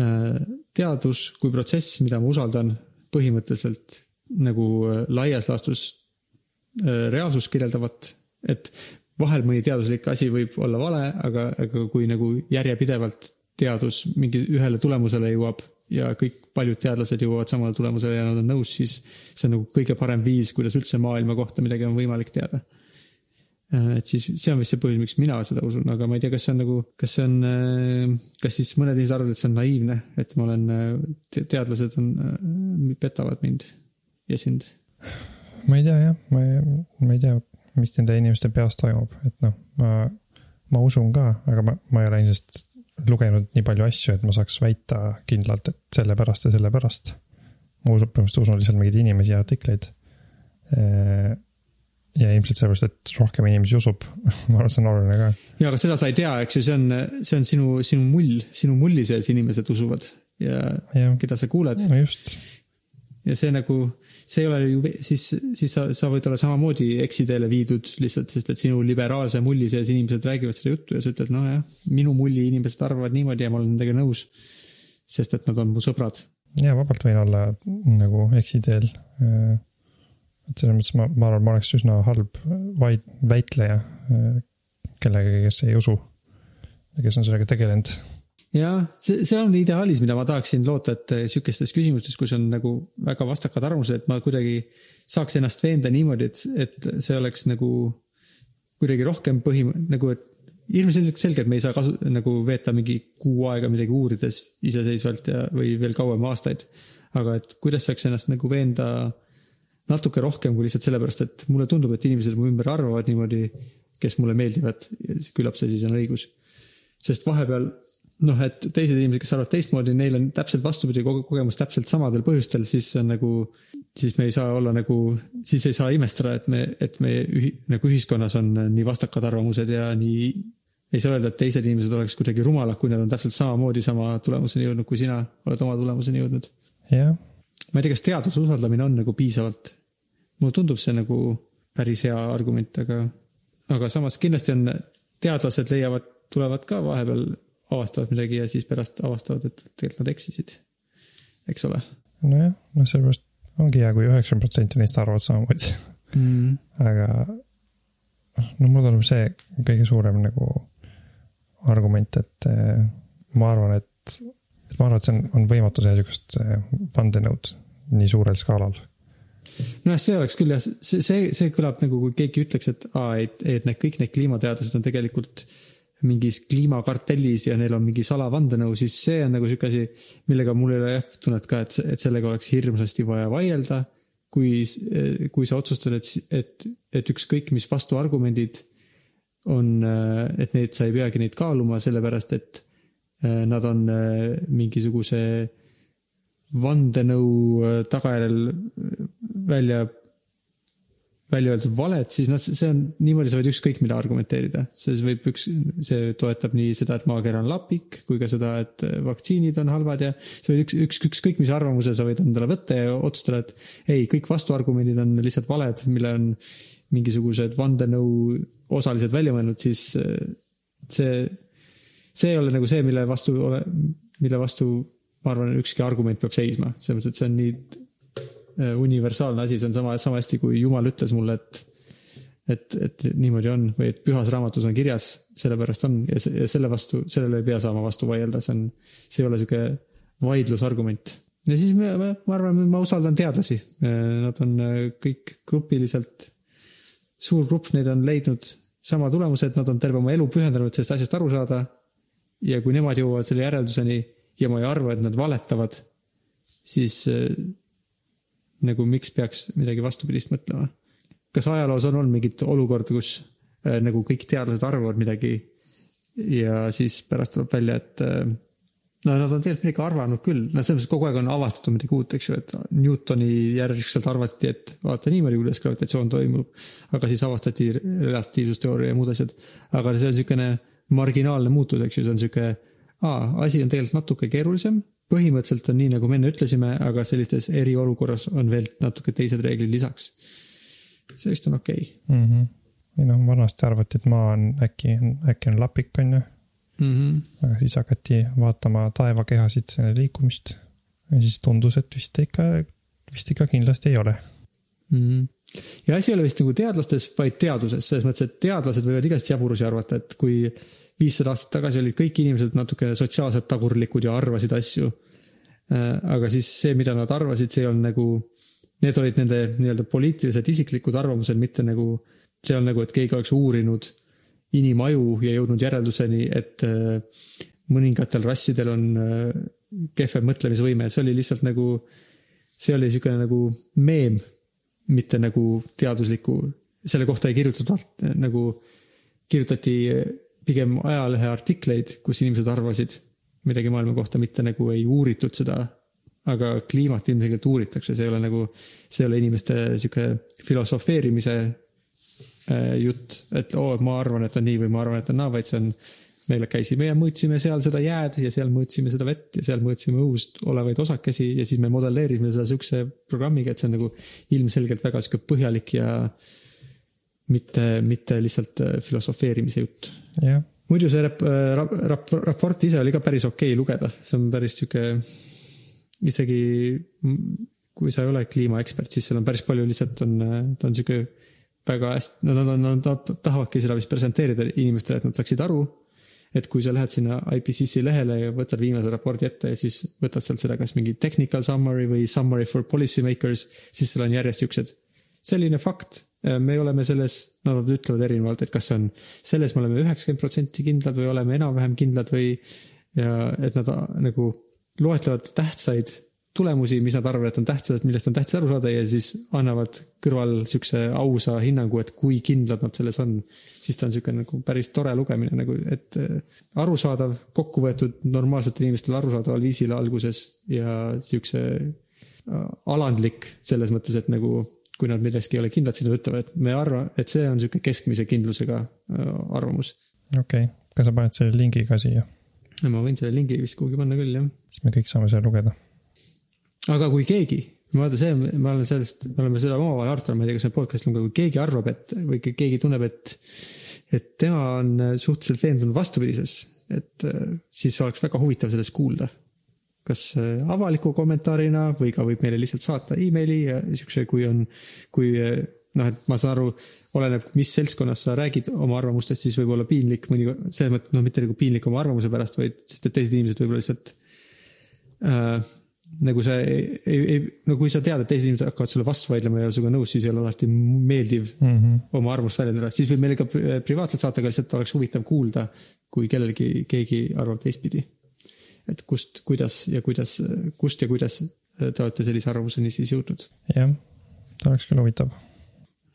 äh, teadus kui protsess, mida ma usaldan põhimõtteliselt nagu äh, laias laastus äh, reaalsust kirjeldavat, et vahel mõni teaduslik asi võib olla vale, aga, aga kui nagu järjepidevalt teadus mingi ühele tulemusele jõuab ja kõik paljud teadlased jõuavad samale tulemusele ja nad on nõus, siis see on nagu kõige parem viis, kuidas üldse maailma kohta midagi on võimalik teada. et siis see on vist see põhjus, miks mina seda usun, aga ma ei tea, kas see on nagu, kas see on, kas siis mõned inimesed arvavad, et see on naiivne, et ma olen, teadlased on, petavad mind ja sind. ma ei tea jah, ma ei, ma ei tea, mis nende inimeste peas toimub, et noh, ma, ma usun ka, aga ma, ma ei ole ilmselt lugenud nii palju asju, et ma saaks väita kindlalt, et sellepärast ja sellepärast. ma usun, põhimõtteliselt usun lihtsalt mingeid inimesi ja artikleid. ja ilmselt sellepärast, et rohkem inimesi usub, ma arvan, see on oluline ka. ja aga seda sa ei tea, eks ju, see on, see on sinu, sinu mull, sinu mulli sees inimesed usuvad ja jah, keda sa kuuled no just, ja see nagu, see ei ole ju, siis, siis sa, sa võid olla samamoodi eksiteele viidud lihtsalt, sest et sinu liberaalse mulli sees inimesed räägivad seda juttu ja sa ütled, nojah, minu mulli inimesed arvavad niimoodi ja ma olen nendega nõus. sest et nad on mu sõbrad. ja vabalt võin olla nagu eksiteel. et selles mõttes ma, ma arvan, ma oleks üsna halb vaid väitleja kellegagi, kes ei usu ja kes on sellega tegelenud jah, see, see on ideaalis, mida ma tahaksin loota, et sihukestes küsimustes, kus on nagu väga vastakad arvamused, et ma kuidagi saaks ennast veenda niimoodi, et, et see oleks nagu kuidagi rohkem põhi, nagu et ilmselgelt selgelt me ei saa kasu, nagu veeta mingi kuu aega midagi uurides iseseisvalt ja, või veel kauem aastaid. aga et kuidas saaks ennast nagu veenda natuke rohkem kui lihtsalt sellepärast, et mulle tundub, et inimesed mu ümber arvavad niimoodi, kes mulle meeldivad, küllap see siis on õigus. sest vahepeal noh, et teised inimesed, kes arvavad teistmoodi, neil on täpselt vastupidi kogemus täpselt samadel põhjustel, siis on nagu, siis me ei saa olla nagu, siis ei saa imestada, et me, et me ühi, nagu ühiskonnas on nii vastakad arvamused ja nii ei saa öelda, et teised inimesed oleks kuidagi rumalad, kui nad on täpselt samamoodi sama tulemuseni jõudnud, kui sina oled oma tulemuseni jõudnud. jah, ma ei tea, kas teaduse usaldamine on nagu piisavalt, mulle tundub see nagu päris hea argument, aga, aga samas kindlasti on, teadlased leiavad, tulevad ka vahepeal, avastavad midagi ja siis pärast avastavad, et tegelikult nad eksisid. eks ole nojah, noh, sellepärast ongi hea, kui üheksakümmend protsenti neist arvavad samamoodi, mm.. aga no mulle tundub see kõige suurem nagu argument, et eh, ma arvan, et, et ma arvan, et see on, on võimatu teha sihukest eh, vandenõud nii suurel skaalal. nojah, see oleks küll jah, see, see, see kõlab nagu, kui keegi ütleks, et aa, et, et need kõik need kliimateadlased on tegelikult mingis kliimakartellis ja neil on mingi salavandenõu, siis see on nagu sihuke asi, millega mul ei ole jah tunnet ka, et, et sellega oleks hirmsasti vaja vaielda. kui, kui sa otsustad, et, et, et ükskõik mis vastuargumendid on, et neid, sa ei peagi neid kaaluma, sellepärast et äh, nad on mingisuguse vandenõu tagajärjel välja, välja öeldud valed, siis noh, see on niimoodi, sa võid ükskõik mida argumenteerida. see võib üks, see toetab nii seda, et maakera on lapik, kui ka seda, et vaktsiinid on halvad ja sa võid üks, üks, ükskõik mis arvamuse sa võid endale võtta ja otsustada, et ei, kõik vastuargumendid on lihtsalt valed, mille on mingisugused vandenõu osalised välja mõelnud, siis äh, see, see ei ole nagu see, mille vastu, mille vastu ma arvan, ükski argument peab seisma, selles mõttes, et see on nii universaalne asi, see on sama, sama hästi kui Jumal ütles mulle, et et, et niimoodi on või et pühas raamatus on kirjas, sellepärast on ja, se, ja selle vastu, sellele ei pea saama vastu vaielda, see on, see ei ole sihuke vaidlusargument. ja siis ma, ma, ma arvan, ma usaldan teadlasi, nad on äh, kõik grupiliselt, suur grupp neid on leidnud sama tulemuse, et nad on terve oma elu pühendanud sellest asjast aru saada. ja kui nemad jõuavad selle järelduseni ja ma ei arva, et nad valetavad, siis äh, nagu miks peaks midagi vastupidist mõtlema? kas ajaloos on olnud mingit olukorda, kus äh, nagu kõik teadlased arvavad midagi ja siis pärast tuleb välja, et äh, no nad on tegelikult midagi arvanud küll, no selles mõttes kogu aeg on avastatud midagi uut, eks ju, et Newtoni järgselt arvati, et vaata niimoodi, kuidas gravitatsioon toimub. aga siis avastati relatiivsusteooria ja muud asjad. aga see on niisugune marginaalne muutus, eks ju, see on niisugune, aa, asi on tegelikult natuke keerulisem. Põhimõtteliselt on nii, nagu me enne ütlesime, aga sellistes eriolukorras on veel natuke teised reeglid lisaks. see vist on okei okay. mm. -hmm. ei noh, vanasti arvati, et maa on äkki, äkki on lapik, on ju, mm. -hmm. aga siis hakati vaatama taevakehasid, selle liikumist. ja siis tundus, et vist ikka, vist ikka kindlasti ei ole. Mhm. ja asi ei ole vist nagu teadlastes, vaid teaduses, selles mõttes, et teadlased võivad igast jaburusi arvata, et kui viissada aastat tagasi olid kõik inimesed natuke sotsiaalselt tagurlikud ja arvasid asju. aga siis see, mida nad arvasid, see olnud nagu, need olid nende nii-öelda poliitilised isiklikud arvamused, mitte nagu see on nagu, et keegi oleks uurinud inimaju ja jõudnud järelduseni, et äh, mõningatel rassidel on äh, kehvem mõtlemisvõime, see oli lihtsalt nagu, see oli niisugune nagu meem, mitte nagu teadusliku, selle kohta ei kirjutatud nagu, kirjutati pigem ajalehe artikleid, kus inimesed arvasid midagi maailma kohta, mitte nagu ei uuritud seda. aga kliimat ilmselgelt uuritakse, see ei ole nagu, see ei ole inimeste sihuke filosofeerimise äh, jutt, et oo, ma arvan, et on nii või ma arvan, et on naa, vaid see on. me käisime ja mõõtsime seal seda jääd ja seal mõõtsime seda vett ja seal mõõtsime õhust olevaid osakesi ja siis me modelleerisime seda sihukese programmiga, et see on nagu ilmselgelt väga sihuke põhjalik ja mitte, mitte lihtsalt äh, filosofeerimise jutt jah, muidu see rap, rap, rap, raport ise oli ka päris okei okay lugeda, see on päris sihuke, isegi kui sa ei ole kliimaekspert, siis seal on päris palju lihtsalt on, ta on sihuke väga hästi, no nad on, nad tahavadki seda vist presenteerida inimestele, et nad saaksid aru. et kui sa lähed sinna IPCC lehele ja võtad viimase raporti ette ja siis võtad sealt seda, kas mingi technical summary või summary for policy makers, siis seal on järjest siuksed. selline fakt, me oleme selles, no nad ütlevad erinevalt, et kas see on, selles me oleme üheksakümmend protsenti kindlad või oleme enam-vähem kindlad või. ja et nad a- nagu loetlevad tähtsaid tulemusi, mis nad arvavad, et on tähtsad, millest on tähtis aru saada ja siis annavad kõrval siukse ausa hinnangu, et kui kindlad nad selles on. siis ta on siuke nagu päris tore lugemine nagu, et äh, arusaadav, kokku võetud normaalsetele inimestele arusaadaval viisil alguses ja siukse äh, alandlik selles mõttes, et nagu kui nad milleski ei ole kindlad, siis nad ütlevad, et me arvame, et see on sihuke keskmise kindlusega arvamus. okei okay., kas sa paned selle lingi ka siia, ma võin selle lingi vist kuhugi panna küll, jah. siis me kõik saame seda lugeda. aga kui keegi vaata see, ma olen sellest, me oleme seda omavahel arutanud, ma ei tea, kas see podcast'il on ka, kui keegi arvab, et või ke- keegi tunneb, et, et tema on suhteliselt veendunud vastupidises, et siis oleks väga huvitav sellest kuulda. Kas äh, avaliku kommentaarina või ka võib meile lihtsalt saata emaili ja siukse, kui on, kui äh, noh, et ma saan aru, oleneb, mis seltskonnas sa räägid oma arvamustest, siis võib olla piinlik mõnikord, selles mõttes, noh, mitte nagu piinlik oma arvamuse pärast, vaid sest et teised inimesed võib-olla lihtsalt äh, nagu see ei, ei, no kui sa tead, et teised inimesed hakkavad sulle vastu vaidlema ja ei ole sinuga nõus, siis ei ole alati meeldiv mm. -hmm. oma arvamust väljendada, siis võib meile ka pri- privaatselt saata, aga lihtsalt oleks huvitav kuulda, kui kellelgi keegi arvab teistpidi. Et kust, kuidas ja kuidas, kust ja kuidas te olete sellise arvamuseni siis jõudnud. jah, oleks küll huvitav.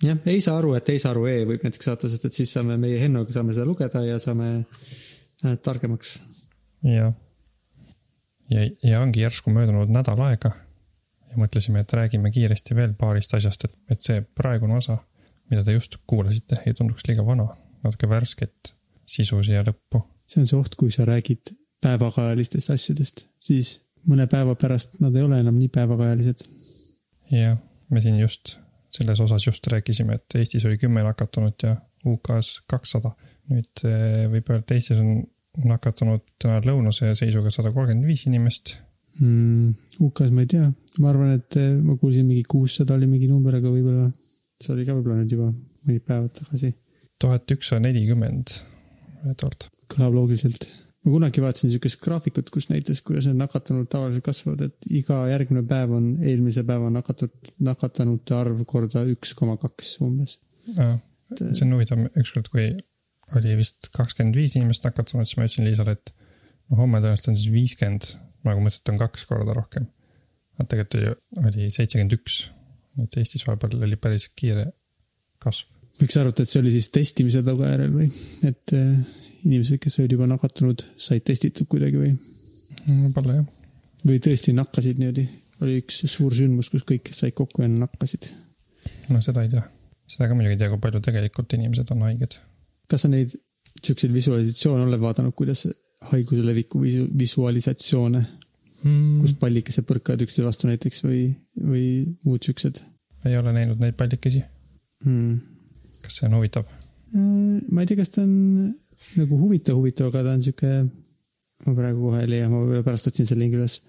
jah, ei saa aru, et ei saa aru E võib näiteks saata, sest et siis saame meie Hennoga saame seda lugeda ja saame äh, targemaks. jah. ja, ja ongi järsku möödunud nädal aega ja mõtlesime, et räägime kiiresti veel paarist asjast, et, et see praegune osa, mida te just kuulasite, ei tunduks liiga vana, natuke värsket sisu siia lõppu. see on see oht, kui sa räägid päevakajalistest asjadest, siis mõne päeva pärast nad ei ole enam nii päevakajalised. jah, me siin just selles osas just rääkisime, et Eestis oli kümme nakatunut ja UK-s kakssada. nüüd eh, võib öelda, et Eestis on nakatunud täna lõunase seisuga sada kolmkümmend viis inimest. mm,. UK-s ma ei tea, ma arvan, et eh, ma kuulsin mingi kuussada oli mingi number, aga võib-olla see oli ka võib-olla nüüd juba mõned päevad tagasi. tuhat ükssada nelikümmend väidetavalt. kõlab loogiliselt. Ma kunagi vaatasin niisugust graafikut, kus näitas, kuidas need nakatunud tavaliselt kasvavad, et iga järgmine päev on eelmise päeva nakatunud, nakatanute arv korda üks koma kaks umbes. see on huvitav, ükskord, kui oli vist kakskümmend viis inimest nakatunud, siis ma ütlesin Liisale, et no homme tõenäoliselt on siis viiskümmend, nagu mõtlesin, et on kaks korda rohkem. aga tegelikult oli, oli seitsekümmend üks, et Eestis vahepeal oli päris kiire kasv. Võiks arvata, et see oli siis testimise tagajärjel või, et eh, inimesed, kes olid juba nakatunud, said testitud kuidagi või, võib-olla jah, või tõesti nakkasid niimoodi. oli üks suur sündmus, kus kõik said kokku ja nakkasid. no seda ei tea. seda ka muidugi ei tea, kui palju tegelikult inimesed on haiged. kas sa neid siukseid visualisatsioone oled vaadanud, kuidas haiguse leviku visu- visualisatsioone, Mm. kus pallikesed põrkavad üksteise vastu näiteks või, või muud siuksed ei ole näinud neid pallikesi, hmm.? Kas see on huvitav? ma ei tea, kas ta on nagu huvitav, huvitav, aga ta on sihuke, ma praegu kohe ei leia, ma võib-olla pärast otsin selle lingi üles.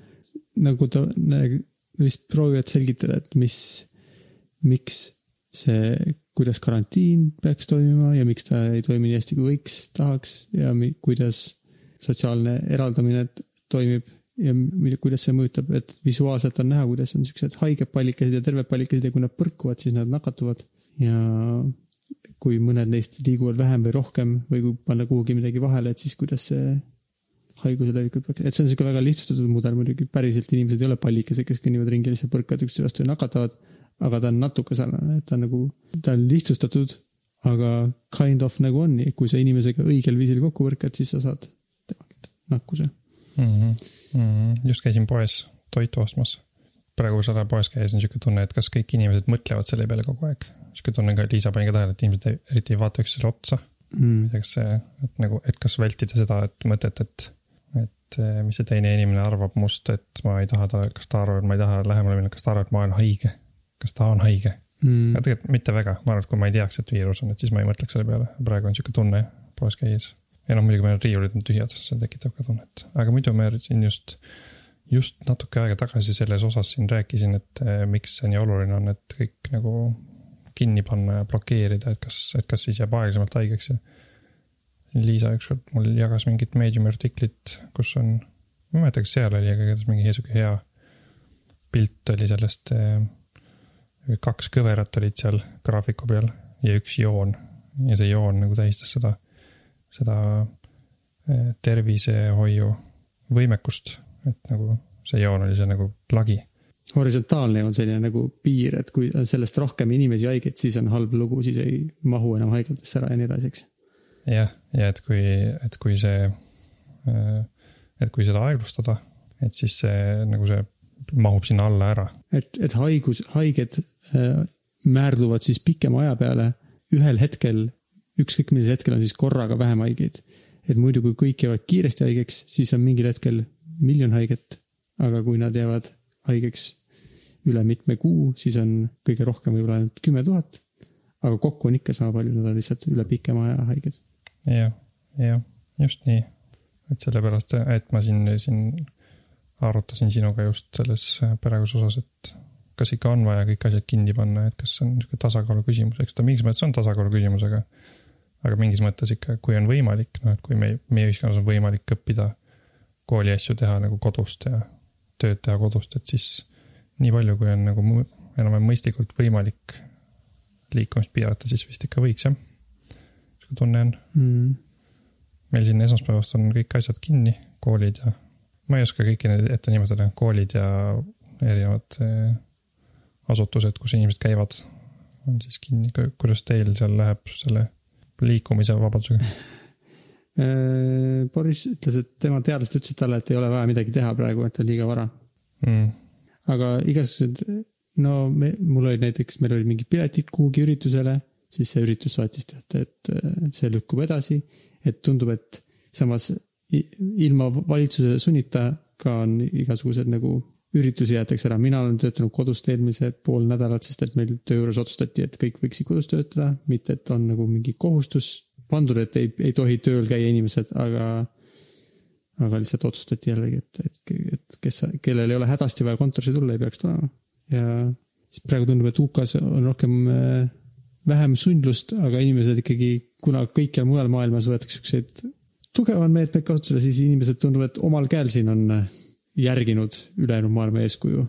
nagu ta nagu vist proovivad selgitada, et mis, miks see, kuidas karantiin peaks toimima ja miks ta ei toimi nii hästi, kui võiks, tahaks ja mi- kuidas sotsiaalne eraldamine toimib ja kuidas see mõjutab, et visuaalselt on näha, kuidas on siuksed haiged pallikesed ja terved pallikesed ja kui nad põrkuvad, siis nad nakatuvad ja kui mõned neist liiguvad vähem või rohkem või kui panna kuhugi midagi vahele, et siis kuidas see haiguse levikut peaks, et see on sihuke väga lihtsustatud mudel muidugi, päriselt inimesed ei ole pallikesed, kes kõnnivad ringi lihtsalt põrkavad üksteise vastu ja nakatavad. aga ta on natuke sarnane, et ta on nagu, ta on lihtsustatud, aga kind of nagu on, kui sa inimesega õigel viisil kokku põrkad, siis sa saad temalt nakkuse. mm. -hmm. Mm -hmm. just käisin poes toitu ostmas. praegu seda poes käies on sihuke tunne, et kas kõik inimesed mõtlevad selle peale kogu aeg. Sihuke tunne ka, Liisa pani ka tähele, et inimesed ei, eriti ei vaata üksteisele otsa. Mm. kas see, et nagu, et kas vältida seda, et mõtet, et, et eh, mis see teine inimene arvab must, et ma ei taha ta, kas ta arvab, et ma ei taha lähemale minna, kas ta arvab, et ma olen haige. kas ta on haige? Mm. aga tegelikult mitte väga, ma arvan, et kui ma ei teaks, et viirus on, et siis ma ei mõtleks selle peale, praegu on sihuke tunne poes käies. ja noh, muidugi meil riiulid on tühjad, see tekitab ka tunnet, aga muidu me siin just, just natuke aega tagasi selles osas siin rääkisin, et eh, miks see nii oluline on, et kõik nagu kinni panna ja blokeerida, et kas, et kas siis jääb aeglasemalt haigeks ja. Liisa ükskord mul jagas mingit Mediumi artiklit, kus on, ma ei mäleta, kas seal oli, aga igatahes mingi sihuke hea pilt oli sellest eh, kaks kõverat olid seal graafiku peal ja üks joon ja see joon nagu tähistas seda, seda eh, tervisehoiu võimekust, et nagu see joon oli see nagu lagi. Horisontaalne on selline nagu piir, et kui sellest rohkem inimesi haigeid, siis on halb lugu, siis ei mahu enam haiglatesse ära ja nii edasi, eks. jah, ja et kui, et kui see, et kui seda aeglustada, et siis see nagu see mahub sinna alla ära. et, et haigus, haiged äh, määrduvad siis pikema aja peale, ühel hetkel, ükskõik millisel hetkel on siis korraga vähem haigeid. et muidu, kui kõik jäävad kiiresti haigeks, siis on mingil hetkel miljon haiget. aga kui nad jäävad haigeks üle mitme kuu, siis on kõige rohkem võib-olla ainult kümme tuhat. aga kokku on ikka sama palju, nad on lihtsalt üle pikema aja haiged. jah, jah, just nii. et sellepärast, et ma siin, siin arutasin sinuga just selles praeguses osas, et kas ikka on vaja kõik asjad kinni panna, et kas see on niisugune tasakaalu küsimus, eks ta mingis mõttes on tasakaalu küsimus, aga aga mingis mõttes ikka, kui on võimalik, noh et kui me, meie ühiskonnas on võimalik õppida kooli asju teha nagu kodust ja tööd teha kodust, et siis nii palju, kui on nagu enam-vähem mõistlikult võimalik liikumist piirata, siis vist ikka võiks jah. sihuke tunne on Mm. meil siin esmaspäevast on kõik asjad kinni, koolid ja ma ei oska kõiki neid ette nimetada, koolid ja erinevad eh, asutused, kus inimesed käivad, on siis kinni. kuidas teil seal läheb selle liikumise vabadusega? Äh, Boris ütles, et tema teadlased ütlesid talle, et ei ole vaja midagi teha praegu, et on liiga vara. Mm, aga igasugused, no me, mul olid näiteks, meil olid mingid piletid kuhugi üritusele, siis see üritus saatis teate, et äh, see lükkub edasi. et tundub, et samas ilma valitsuse sunnita ka on igasugused nagu üritusi jäetakse ära, mina olen töötanud kodust eelmise pool nädalat, sest et meil töö juures otsustati, et kõik võiksid kodus töötada, mitte et on nagu mingi kohustus pandud, et ei, ei tohi tööl käia inimesed, aga aga lihtsalt otsustati jällegi, et, et, et kes, kellel ei ole hädasti vaja kontorisse tulla, ei peaks tulema. ja siis praegu tundub, et UK-s on rohkem äh, vähem sundlust, aga inimesed ikkagi, kuna kõikjal mujal maailmas võetakse siukseid tugevad meetmeid kasutusele, siis inimesed tunduvad, et omal käel siin on äh, järginud ülejäänud maailma eeskuju.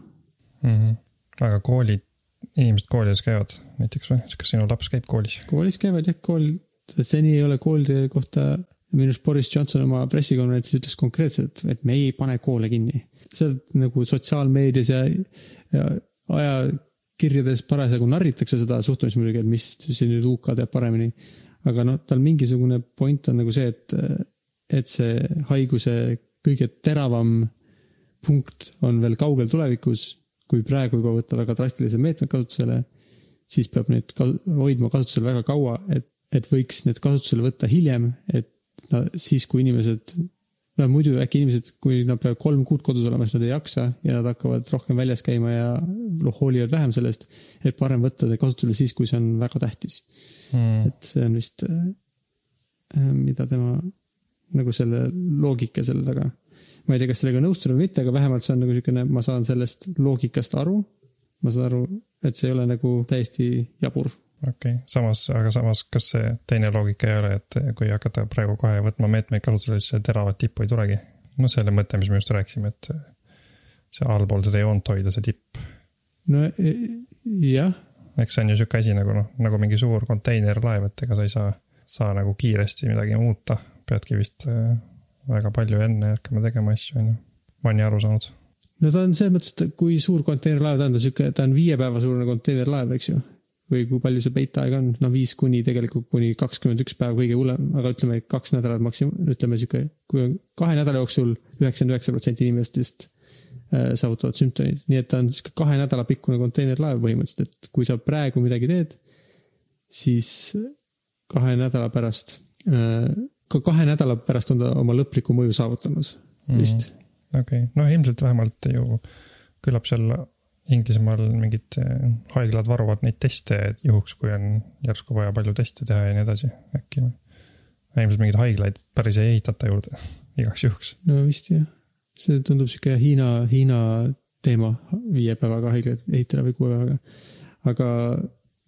mm -hmm. aga koolid, inimesed koolides käivad näiteks või, kas sinu laps käib koolis? koolis käivad jah, kool, seni ei ole koolide kohta, minu arust Boris Johnson oma pressikonverentsil ütles konkreetselt, et me ei pane koole kinni. sealt nagu sotsiaalmeedias ja, ja ajakirjades parasjagu narritakse seda suhtumist muidugi, et mis siin nüüd UK teab paremini. aga noh, tal mingisugune point on nagu see, et, et see haiguse kõige teravam punkt on veel kaugel tulevikus, kui praegu juba võtta väga drastilised meetmed kasutusele, siis peab neid hoidma kasutusel väga kaua, et, et võiks need kasutusele võtta hiljem, et na, siis, kui inimesed, no muidu äkki inimesed, kui nad peavad kolm kuud kodus olema, siis nad ei jaksa ja nad hakkavad rohkem väljas käima ja noh, hoolivad vähem sellest, et parem võtta see kasutusele siis, kui see on väga tähtis. Mm. et see on vist, mida tema nagu selle loogika selle taga. ma ei tea, kas sellega nõustun või mitte, aga vähemalt see on nagu niisugune, ma saan sellest loogikast aru. ma saan aru, et see ei ole nagu täiesti jabur. Okei okay., samas, aga samas, kas see teine loogika ei ole, et kui hakata praegu kohe võtma meetmeid kasutusele, siis teravat tippu ei tulegi? no selle mõte, mis me just rääkisime, et see allpool seda joont hoida, see tipp. no e- jah, eks see on ju sihuke asi nagu noh, nagu mingi suur konteinerlaev, et ega sa ei saa, saa nagu kiiresti midagi muuta. peadki vist äh, väga palju enne hakkama tegema asju, on ju. ma olen nii aru saanud. no ta on selles mõttes, et kui suur konteinerlaev ta on, ta on sihuke, ta on viie päeva suurune konteinerlaev, eks ju. Või kui palju see peitaeg on, no viis kuni tegelikult kuni kakskümmend üks päeva kõige hullem, aga ütleme kaks nädalat maksim-, ütleme sihuke, kui on kahe nädala jooksul üheksakümmend üheksa protsenti inimestest äh, saavutavad sümptomid, nii et ta on sihuke kahe nädala pikkune konteinerlaev põhimõtteliselt, et kui sa praegu midagi teed, siis kahe nädala pärast, ka kahe nädala pärast on ta oma lõpliku mõju saavutanud vist mm. okei okay., noh ilmselt vähemalt ju küllap seal Inglismaal mingid eh, haiglad varuvad neid teste, juhuks, kui on järsku vaja palju teste teha ja nii edasi, äkki või? ilmselt mingeid haiglaid päris ei ehitata juurde, igaks juhuks. no vist jah, see tundub sihuke Hiina, Hiina teema, viie päevaga haiglaid ehitada või kuue päevaga. aga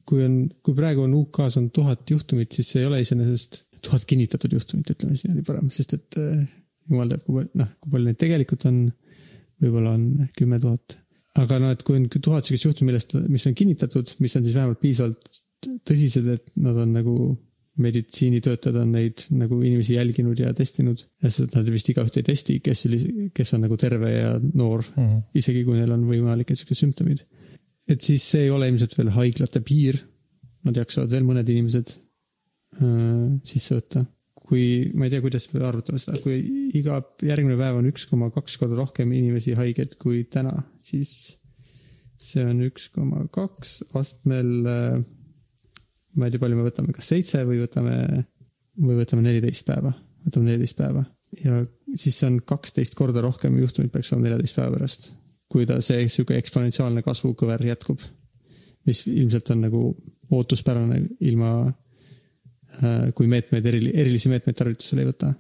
kui on, kui praegu on UK-s on tuhat juhtumit, siis see ei ole iseenesest tuhat kinnitatud juhtumit, ütleme siis niimoodi parem, sest et äh, jumal teab, kui palju, noh, kui palju neid tegelikult on. võib-olla on kümme tuhat, aga noh, et kui on tuhat sihukest juhtumit, millest, mis on kinnitatud, mis on siis vähemalt piisavalt tõsised, et nad on nagu meditsiinitöötajad on neid nagu inimesi jälginud ja testinud. ja seda nad vist igaüht ei testi, kes kes on nagu terve ja noor, Mm -hmm. isegi kui neil on võimalikud siuksed sümptomid. et siis see ei ole ilmselt veel haiglate piir. Nad jaksavad veel mõned inimesed äh, sisse võtta. kui, ma ei tea, kuidas me arvutame seda, kui iga järgmine päev on üks koma kaks korda rohkem inimesi haiged kui täna, siis see on üks koma kaks astmel äh, ma ei tea, palju me võtame, kas seitse või võtame, või võtame neliteist päeva, võtame neliteist päeva ja siis see on kaksteist korda rohkem juhtumeid peaks olema neljateist päeva pärast. kui ta see sihuke eksponentsiaalne kasvukõver jätkub. mis ilmselt on nagu ootuspärane ilma, kui meetmeid, erili-, erilisi meetmeid tarvitusele ei võta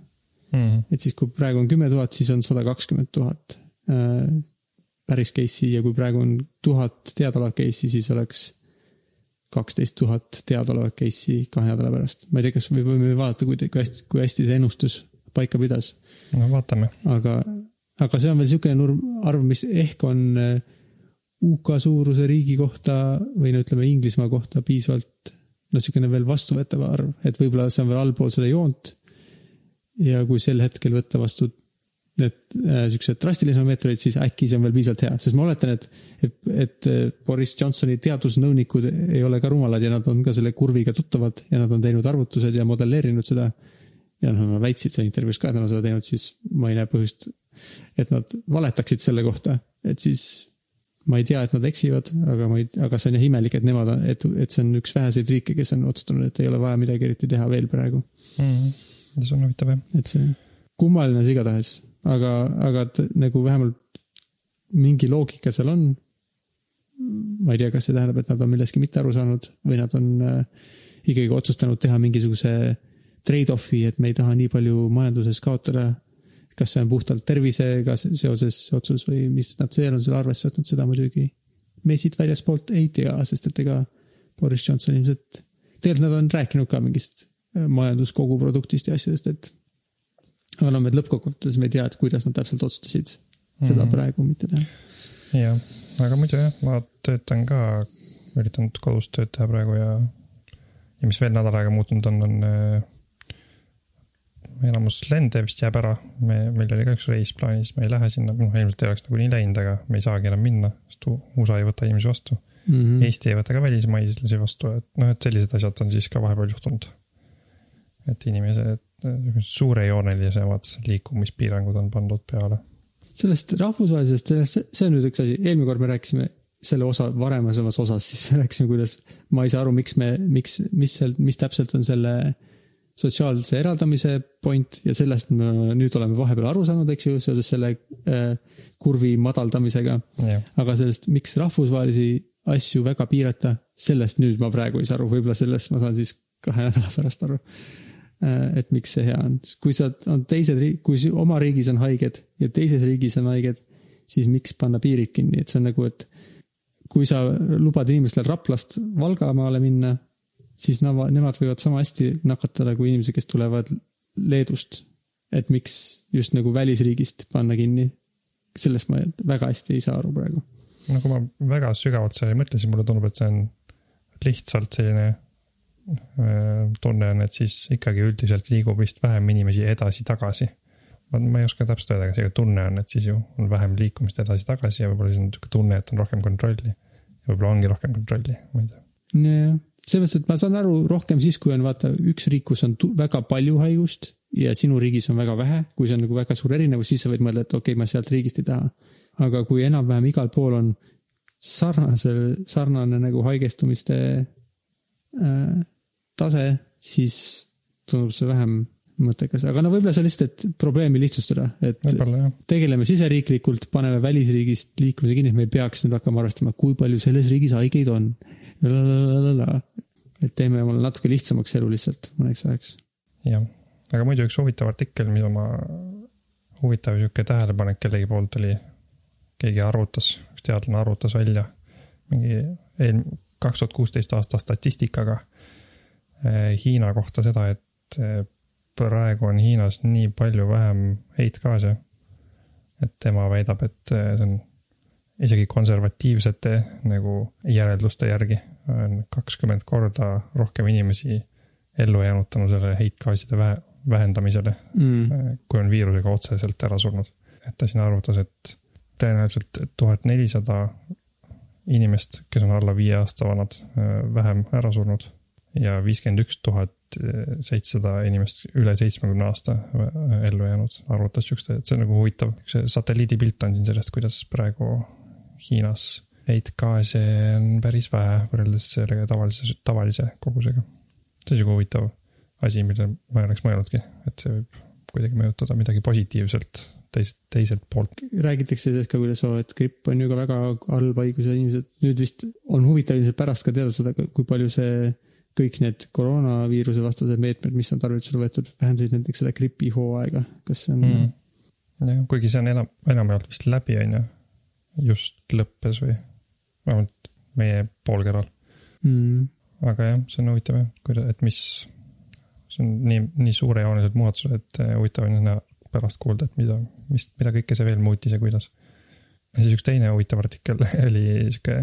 mm.. et siis, kui praegu on kümme tuhat, siis on sada kakskümmend tuhat äh, päris case'i ja kui praegu on tuhat teadaolevat case'i, siis oleks kaksteist tuhat teadaolevat case'i kahe nädala pärast. ma ei tea, kas me võime vaadata, kui, kui hästi, kui hästi see ennustus paika pidas, no vaatame. aga, aga see on veel niisugune nurm, arv, mis ehk on äh, UK suuruse riigi kohta või no ütleme, Inglismaa kohta piisavalt niisugune veel vastuvõetav arv, et võib-olla see on veel allpool seda joont. Ja kui sel hetkel võtta vastu need äh, siuksed drastilised meetodid, siis äkki see on veel piisavalt hea, sest ma oletan, et, et, et äh, Boris Johnsoni teadusnõunikud ei ole ka rumalad ja nad on ka selle kurviga tuttavad ja nad on teinud arvutused ja modelleerinud seda. ja noh, nad väitsid seal intervjuus ka, et nad on seda teinud, siis ma ei näe põhjust, et nad valetaksid selle kohta, et siis ma ei tea, et nad eksivad, aga ma ei, aga see on jah imelik, et nemad, et, et see on üks väheseid riike, kes on otsustanud, et ei ole vaja midagi eriti teha veel praegu mm.. see on huvitav jah. et see kummaline see igatahes, aga, aga t- nagu vähemalt mingi loogika seal on. ma ei tea, kas see tähendab, et nad on millestki mitte aru saanud või nad on äh, ikkagi otsustanud teha mingisuguse trade-off'i, et me ei taha nii palju majanduses kaotada. Kas see on puhtalt tervisega se- seoses otsus või mis nad seal on selle arvesse võtnud, seda muidugi me siit väljaspoolt ei tea, sest et ega Boris Johnson ilmselt, tegelikult nad on rääkinud ka mingist äh, majanduskoguproduktist ja asjadest, et aga no me lõppkokkuvõttes me ei tea, et kuidas nad täpselt otsustasid seda mm. -hmm. praegu mitte teha. jah, aga muidu jah, ma töötan ka, üritan kodust tööd teha praegu ja, ja mis veel nädal aega muutunud on, on äh, enamus lende vist jääb ära, me, meil oli ka üks reis plaanis, me ei lähe sinna, noh ilmselt ei oleks nagunii läinud, aga me ei saagi enam minna, sest USA ei võta inimesi vastu Mm mm.. -hmm. Eesti ei võta ka välismaislasi vastu, et noh, et sellised asjad on siis ka vahepeal juhtunud. et inimesed, suurejoonelisemad liikumispiirangud on pandud peale. sellest rahvusvahelisest, sellest, see on nüüd üks asi, eelmine kord me rääkisime selle osa varemasemas osas, siis me rääkisime, kuidas ma ei saa aru, miks me, miks, mis seal, mis täpselt on selle sotsiaalse eraldamise point ja sellest me nüüd oleme vahepeal aru saanud, eks ju, seoses selle äh, kurvi madaldamisega. aga sellest, miks rahvusvahelisi asju väga piirata, sellest nüüd ma praegu ei saa aru, võib-olla sellest ma saan siis kahe nädala pärast aru. et miks see hea on, kui sa on teised, kui oma riigis on haiged ja teises riigis on haiged, siis miks panna piirid kinni, et see on nagu, et kui sa lubad inimestel Raplast Valgamaale minna, siis nad, nemad võivad sama hästi nakatada kui inimesed, kes tulevad Leedust. et miks just nagu välisriigist panna kinni, sellest ma väga hästi ei saa aru praegu no kui ma väga sügavalt selle ei mõtle, siis mulle tundub, et see on lihtsalt selline äh, tunne on, et siis ikkagi üldiselt liigub vist vähem inimesi edasi-tagasi. ma ma ei oska täpselt öelda, aga see tunne on, et siis ju on vähem liikumist edasi-tagasi ja võib-olla siis on niisugune tunne, et on rohkem kontrolli. võib-olla ongi rohkem kontrolli, ma ei tea. jah, selles mõttes, et ma saan aru rohkem siis, kui on vaata üks riik, kus on väga palju haigust ja sinu riigis on väga vähe, kui see on nagu väga suur erinevus, siis sa võid mõelda, et okei okay,, ma sealt riigist ei taha. aga kui enam-vähem igal pool on sarnase, sarnane nagu haigestumiste äh, tase, siis tundub see vähem mõttekas, aga no võib-olla see on lihtsalt, et probleemi lihtsustada, et tegeleme siseriiklikult, paneme välisriigist liikumise kinni, et me ei peaks nüüd hakkama arvestama, kui palju selles riigis haigeid on. Et teeme omale natuke lihtsamaks elu lihtsalt mõneks ajaks. jah. aga muidu üks huvitav artikkel, mida ma, huvitav sihuke tähelepanek kellegi poolt oli, keegi arvutas, üks teadlane arvutas välja mingi eel-, kaks tuhat kuusteist aasta statistikaga eh, Hiina kohta seda, et eh, praegu on Hiinas nii palju vähem heitgaase, et tema väidab, et eh, see on isegi konservatiivsete nagu järelduste järgi on kakskümmend korda rohkem inimesi ellu jäänud tänu sellele heitgaaside vähe, vähendamisele, Mm. kui on viirusega otseselt ära surnud. et ta siin arvutas, et tõenäoliselt tuhat nelisada inimest, kes on alla viie aasta vanad, vähem ära surnud ja viiskümmend üks tuhat seitsesada inimest üle seitsmekümne aasta äh, ellu jäänud, arvutas siukest, et see on nagu huvitav, see satelliidipilt on siin sellest, kuidas praegu Hiinas heitgaase on päris vähe võrreldes sellega tavalise, tavalise kogusega. see on sihuke huvitav asi, millele ma ei oleks mõelnudki, et see võib kuidagi mõjutada midagi positiivselt teiselt, teiselt poolt. räägitakse sellest ka, kuidas oo, et gripp on ju ka väga halb haigus ja inimesed nüüd vist on huvitav ilmselt pärast ka teada saada, kui palju see kõik need koroonaviiruse vastased meetmed, mis on tarvitusele võetud, vähendasid näiteks seda gripihooaega, kas see on Mm. kuigi see on enam, enamjaolt vist läbi, on ju. Just lõppes või, vähemalt meie poolkeral. Mm. aga jah, see on huvitav jah, kuida-, et mis, see on nii, nii suurejoonelised muudatused, et eh, huvitav on näha pärast kuulda, et mida, mis, mida kõike see veel muutis ja kuidas. ja siis üks teine huvitav artikkel oli sihuke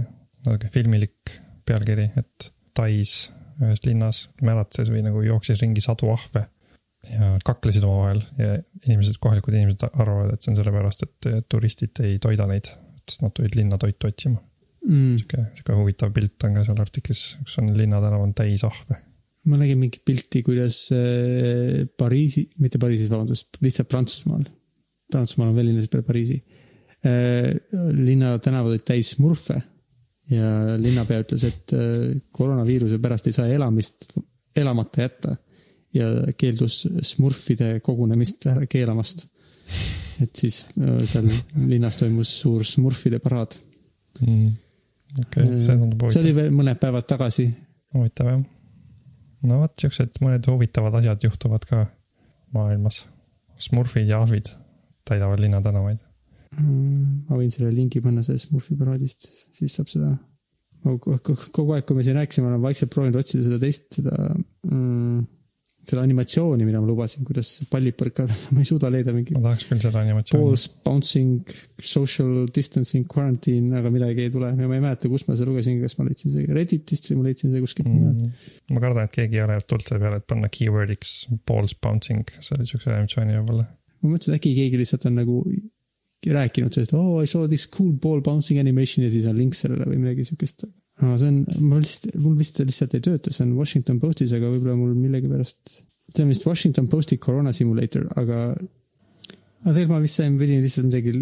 natuke filmilik pealkiri, et Tais ühes linnas märatses või nagu jooksis ringi sadu ahve ja kaklesid omavahel ja inimesed, kohalikud inimesed arvavad, et see on sellepärast, et turistid ei toida neid, et nad tulid linna toitu otsima. Mm. sihuke, sihuke huvitav pilt on ka seal artiklis, kus on linnatänav on täis ahve. ma nägin mingit pilti, kuidas äh, Pariisi, mitte Pariisis, vabandust, lihtsalt Prantsusmaal. Prantsusmaal on veel linnasid peale Pariisi. linna tänavad olid täis smurfe ja linnapea ütles, et äh, koroonaviiruse pärast ei saa elamist elamata jätta ja keeldus smurfide kogunemist keelamast. Et siis äh, seal linnas toimus suur smurfide paraad. okei, see tundub see oli huvitav, veel mõned päevad tagasi. huvitav jah. no vot, siuksed mõned huvitavad asjad juhtuvad ka maailmas. Smurfid ja ahvid täidavad linnatänavaid. Mm, ma võin selle lingi panna sellest Smurfi paraadist, siis saab seda. kogu aeg, kui me siin rääkisime, olen vaikselt proovinud otsida seda teist, seda mm,, seda animatsiooni, mida ma lubasin, kuidas pallid põrkavad, ma ei suuda leida mingi ma tahaks küll seda animatsiooni. balls bouncing social distancing quarantine, aga midagi ei tule ja ma ei mäleta, kus ma seda lugesin, kas ma leidsin see Redditist või ma leidsin selle kuskilt mujalt. Mm. ma kardan, et keegi ei ole tulnud selle peale, et panna keyword'iks balls bouncing, see oli siukse animatsiooni võib-olla. ma mõtlesin, et äkki keegi lihtsalt on nagu rääkinud sellest, oh I saw this cool ball bouncing animation ja siis on link sellele või midagi siukest. No see on, ma lihtsalt, mul vist lihtsalt ei tööta, see on Washington Postis, aga võib-olla mul millegipärast, see on vist Washington Posti Corona Simulator, aga aga tegelikult ma vist sain, pidin lihtsalt midagi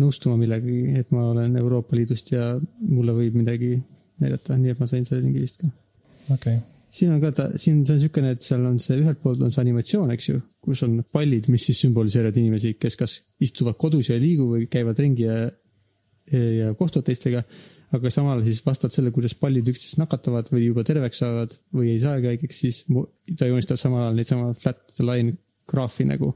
nõustuma millegagi, et ma olen Euroopa Liidust ja mulle võib midagi näidata, nii et ma sain selle lingi vist ka okei, siin on ka ta, siin see on niisugune, et seal on see ühelt poolt on see animatsioon, eks ju, kus on pallid, mis siis sümboliseerivad inimesi, kes kas istuvad kodus ja ei liigu või käivad ringi ja, ja kohtuvad teistega. Aga samal siis vastavalt sellele, kuidas pallid üksteist nakatavad või juba terveks saavad või ei saagi haigeks, siis ta joonistab samal ajal neid sama flat line graafi nagu.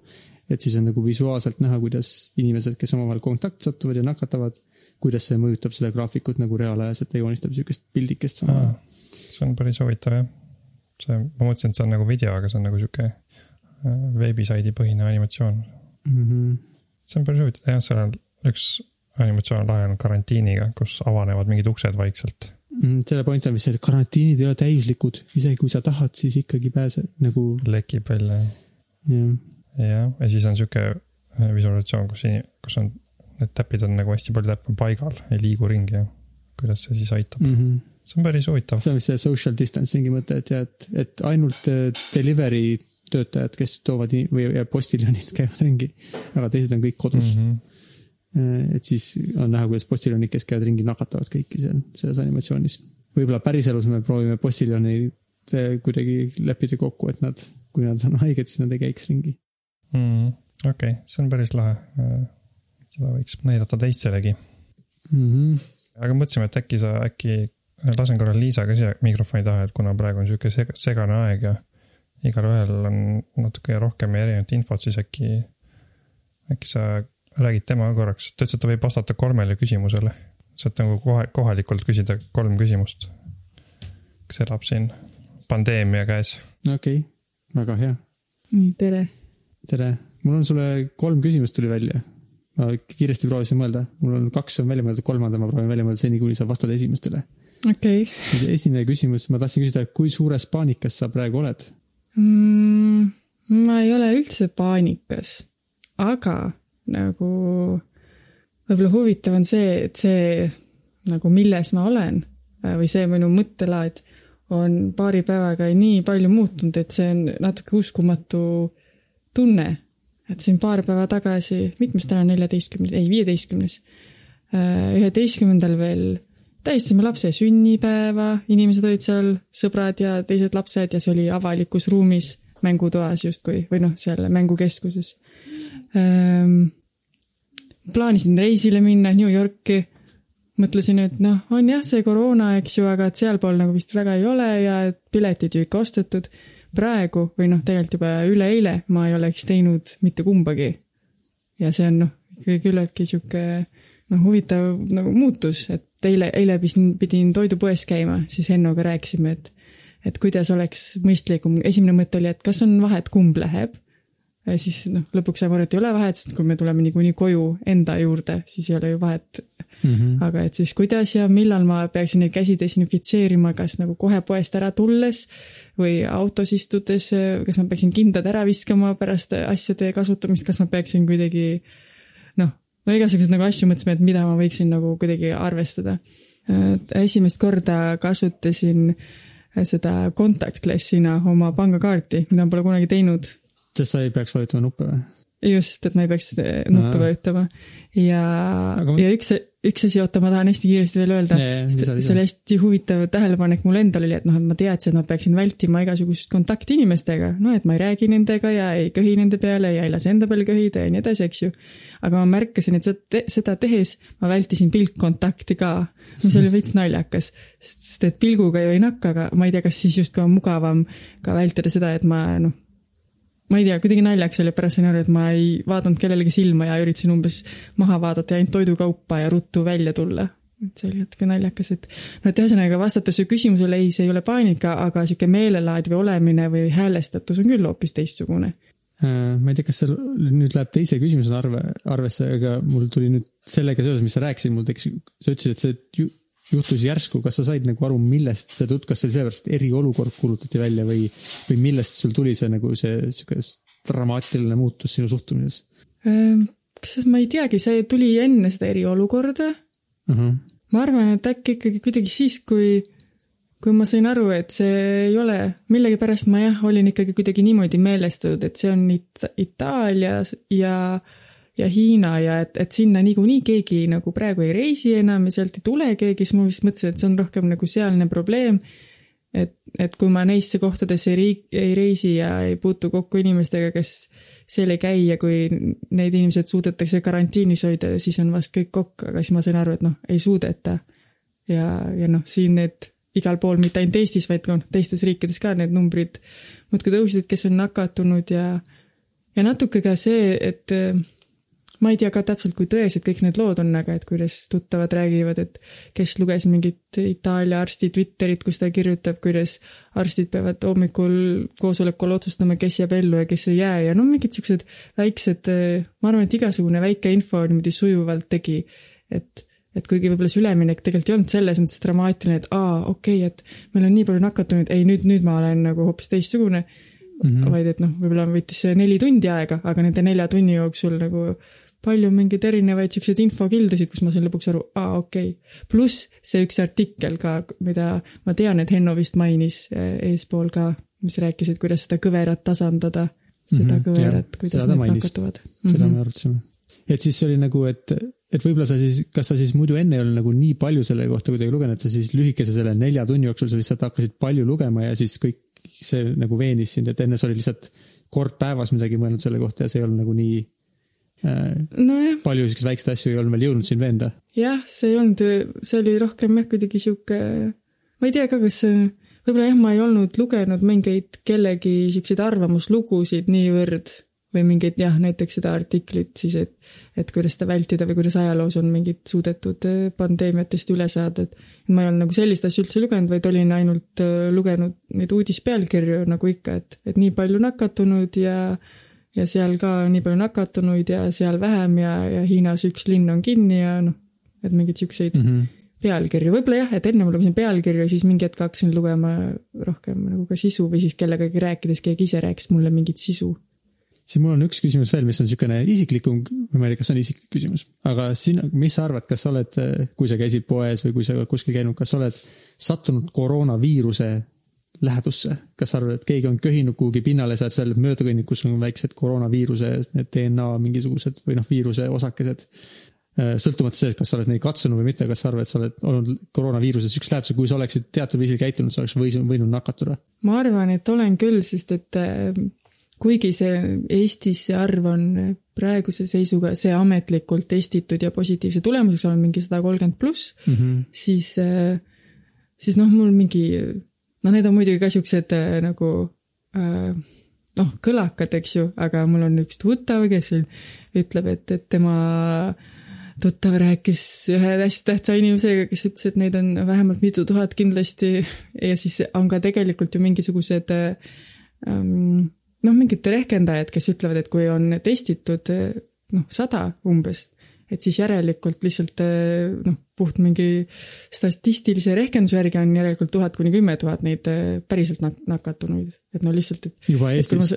et siis on nagu visuaalselt näha, kuidas inimesed, kes omavahel kontakti satuvad ja nakatavad, kuidas see mõjutab seda graafikut nagu reaalajas, et ta joonistab niisugust pildikest samal ajal. see on päris huvitav jah. see, ma mõtlesin, et see on nagu video, aga see on nagu sihuke äh, veebisaidi põhine animatsioon. Mm -hmm. see on päris huvitav, jah, seal on üks animatsioon on karantiiniga, kus avanevad mingid uksed vaikselt. Mm, selle point on vist see, et karantiinid ei ole täiuslikud, isegi kui sa tahad, siis ikkagi pääsed nagu lekib välja jah. jah, ja siis on sihuke äh, visualisatsioon, kus, kus on, need täpid on nagu hästi palju täppe paigal, ei liigu ringi ja kuidas see siis aitab mm.. Mm -hmm. see on päris huvitav. see on vist see social distancing'i mõte, et jah, et, et ainult äh, delivery töötajad, kes toovad või postiljonid käivad ringi, aga teised on kõik kodus mm. -hmm. -hmm. et siis on näha, kuidas postiljonid, kes käivad ringi, nakatavad kõiki seal selles animatsioonis. võib-olla päriselus me proovime postiljoneid äh, kuidagi leppida kokku, et nad, kui nad on haiged, siis nad ei käiks ringi. mm,. okei okay,, see on päris lahe. seda võiks näidata teistele Mm -hmm. aga mõtlesime, et äkki sa, äkki lasen korra Liisa ka siia mikrofoni taha, et kuna praegu on sihuke seg- segane aeg ja igalühel on natuke rohkem erinevat infot, siis äkki, äkki sa räägid temaga korraks, ta ütles, et ta võib vastata kolmele küsimusele. saad nagu kohe, kohalikult küsida kolm küsimust. kes elab siin pandeemia käes. okei okay., väga hea nii, tere. tere, mul on sulle kolm küsimust tuli välja. ma kiiresti proovisin mõelda, mul on kaks on välja mõeldud, kolmanda ma proovin välja mõelda seni, kuni sa vastad esimestele. okei esimene küsimus, ma tahtsin küsida, kui suures paanikas sa praegu oled? mm,. ma ei ole üldse paanikas, aga nagu võib-olla huvitav on see, et see nagu milles ma olen äh, või see minu mõttelaad on paari päevaga nii palju muutunud, et see on natuke uskumatu tunne. et siin paar päeva tagasi, mitmes täna on neljateistkümnes, ei viieteistkümnes, üheteistkümnendal veel tähistasime lapse sünnipäeva, inimesed olid seal, sõbrad ja teised lapsed ja see oli avalikus ruumis mängutoas justkui või noh, seal mängukeskuses. Plaanisin reisile minna New Yorki. mõtlesin, et noh, on jah, see koroona, eks ju, aga et sealpool nagu vist väga ei ole ja et piletid ju ikka ostetud. praegu või noh, tegelikult juba üleeile ma ei oleks teinud mitte kumbagi. ja see on noh, ikkagi küllaltki sihuke noh, huvitav nagu muutus, et eile, eile pidin, pidin toidupoes käima, siis Hennoga rääkisime, et et kuidas oleks mõistlikum, esimene mõte oli, et kas on vahet, kumb läheb siis noh, lõpuks et ei ole vahet, sest kui me tuleme niikuinii koju enda juurde, siis ei ole ju vahet mm. -hmm. aga et siis kuidas ja millal ma peaksin neid käsi desinfitseerima, kas nagu kohe poest ära tulles või autos istudes, kas ma peaksin kindad ära viskama pärast asjade kasutamist, kas ma peaksin kuidagi noh, no igasuguseid nagu asju mõtlesime, et mida ma võiksin nagu kuidagi arvestada. esimest korda kasutasin seda contactless'ina oma pangakaarti, mida ma pole kunagi teinud sest sa ei peaks vajutama nuppe või? just, et ma ei peaks eh, nuppe vajutama. Ja Aga..., ja üks, üks asi, oota, ma tahan hästi kiiresti veel öelda, see oli hästi huvitav tähelepanek mul endal oli, et noh, et ma teadsin, et ma peaksin vältima igasugust kontakti inimestega, no et ma ei räägi nendega ja ei köhi nende peale ja ei lase enda peale köhida ja nii edasi, eks ju. aga ma märkasin, et seda, seda tehes ma vältisin pilkkontakti ka, mis oli veits naljakas, sest et pilguga ju ei nakka, aga ma ei tea, kas siis justkui on mugavam ka vältida seda, et ma noh ma ei tea, kuidagi naljaks oli, pärast sain aru, et ma ei vaadanud kellelegi silma ja üritasin umbes maha vaadata ja ainult toidukaupa ja ruttu välja tulla. et see oli natuke naljakas, et noh, et ühesõnaga vastates su küsimusele, ei, see ei ole paanika, aga sihuke meelelaad või olemine või häälestatus on küll hoopis teistsugune. Äh, ma ei tea, kas seal nüüd läheb teise küsimusena arve, arvesse, aga mul tuli nüüd sellega seoses, mis sa rääkisid, mul tekkis, sa ütlesid, et see juhtus järsku, kas sa said nagu aru, millest see jutt, kas see oli sellepärast, eriolukord kuulutati välja või, või millest sul tuli see nagu see sihuke dramaatiline muutus sinu suhtumises? Ehm, kusjuures ma ei teagi, see tuli enne seda eriolukorda uh. Mhm. -huh. ma arvan, et äkki ikkagi kuidagi siis, kui, kui ma sain aru, et see ei ole, millegipärast ma jah, olin ikkagi kuidagi niimoodi meelestatud, et see on It Itaalias ja ja Hiina ja et, et sinna niikuinii keegi nagu praegu ei reisi enam ja sealt ei tule keegi, siis ma vist mõtlesin, et see on rohkem nagu sealne probleem. et, et kui ma neisse kohtadesse ei, riik, ei reisi ja ei puutu kokku inimestega, kes seal ei käi ja kui need inimesed suudetakse karantiinis hoida, siis on vast kõik kokk, aga siis ma sain aru, et noh, ei suudeta. ja, ja noh, siin need igal pool, mitte ainult Eestis, vaid ka noh, teistes riikides ka need numbrid muudkui tõusid, kes on nakatunud ja, ja natuke ka see, et ma ei tea ka täpselt, kui tõesed kõik need lood on, aga et kuidas tuttavad räägivad, et kes luges mingit Itaalia arsti Twitterit, kus ta kirjutab, kuidas arstid peavad hommikul koosolekul otsustama, kes jääb ellu ja kes ei jää ja no mingid siuksed väiksed, ma arvan, et igasugune väike info niimoodi sujuvalt tegi, et et kuigi võib-olla see üleminek tegelikult ei olnud selles mõttes dramaatiline, et aa, okei okay,, et meil on nii palju nakatunuid, ei nüüd, nüüd ma olen nagu hoopis teistsugune mm. -hmm. vaid et noh, võib-olla võttis see neli tundi aega, aga nende nelja tunni jooksul nagu palju mingeid erinevaid siukseid infokildusid, kus ma sain lõpuks aru, aa okei okay.. pluss see üks artikkel ka, mida ma tean, et Henno vist mainis eh, eespool ka, mis rääkis, et kuidas seda kõverat tasandada, seda mm -hmm, kõverat, kuidas need nakatuvad. seda me arutasime. et siis see oli nagu, et, et võib-olla sa siis, kas sa siis muidu enne ei olnud nagu nii palju selle kohta kuidagi lugenud, et sa siis lühikese selle nelja tunni jooksul sa lihtsalt hakkasid palju lugema ja siis kõik see nagu veenis sind, et enne sa olid lihtsalt kord päevas midagi mõelnud selle kohta ja see ei olnud nagu nii nojah. palju siukseid väikseid asju ei olnud veel jõudnud sind veenda. jah, see ei olnud, see oli rohkem jah, kuidagi sihuke, ma ei tea ka, kas võib-olla jah, ma ei olnud lugenud mingeid kellegi siukseid arvamuslugusid niivõrd või mingeid jah, näiteks seda artiklit siis, et, et kuidas seda vältida või kuidas ajaloos on mingid suudetud äh, pandeemiatest üle saada, et ma ei olnud nagu sellist asja üldse lugenud, vaid olin ainult äh, lugenud neid uudispealkirju nagu ikka, et, et nii palju nakatunud ja äh, ja seal ka nii palju nakatunuid ja seal vähem ja, ja Hiinas üks linn on kinni ja noh, et mingeid siukseid mm -hmm. pealkirju, võib-olla jah, et enne ma lugesin pealkirju siis mingi hetk hakkasin lugema rohkem nagu ka sisu või siis kellegagi rääkides keegi ise rääkis mulle mingit sisu. siis mul on üks küsimus veel, mis on niisugune isiklikum, ma ei tea, kas see on isiklik küsimus, aga sina, mis sa arvad, kas sa oled, kui sa käisid poes või kui sa kuskil käinud, kas sa oled sattunud koroonaviiruse lähedusse, kas sa arvad, et keegi on köhinud kuhugi pinnale, sa oled seal mööda kõndinud, kus on väiksed koroonaviiruse, need DNA mingisugused või noh, viiruse osakesed. Äh, sõltumata sellest, kas sa oled neid katsunud või mitte, kas sa arvad, et sa oled olnud koroonaviiruses üks lähedus, kui sa oleksid teatud viisil käitunud, sa oleks võinud, võinud nakatuda? ma arvan, et olen küll, sest et äh, kuigi see Eestis see arv on praeguse seisuga see ametlikult testitud ja positiivse tulemuseks on mingi sada kolmkümmend pluss, Mhm. siis, siis noh, mul mingi, no need on muidugi ka siuksed äh, nagu äh, noh, kõlakad, eks ju, aga mul on üks tuttav, kes ütleb, et, et tema tuttav rääkis ühe hästi tähtsa inimesega, kes ütles, et neid on vähemalt mitu tuhat kindlasti. Ja siis on ka tegelikult ju mingisugused ähm, noh, mingid rehkendajad, kes ütlevad, et kui on testitud äh, noh, sada umbes, et siis järelikult lihtsalt äh, noh, puht mingi statistilise rehkenduse järgi on järelikult tuhat kuni kümme tuhat neid äh, päriselt nak- nakatunuid, et no lihtsalt, et juba Eestis.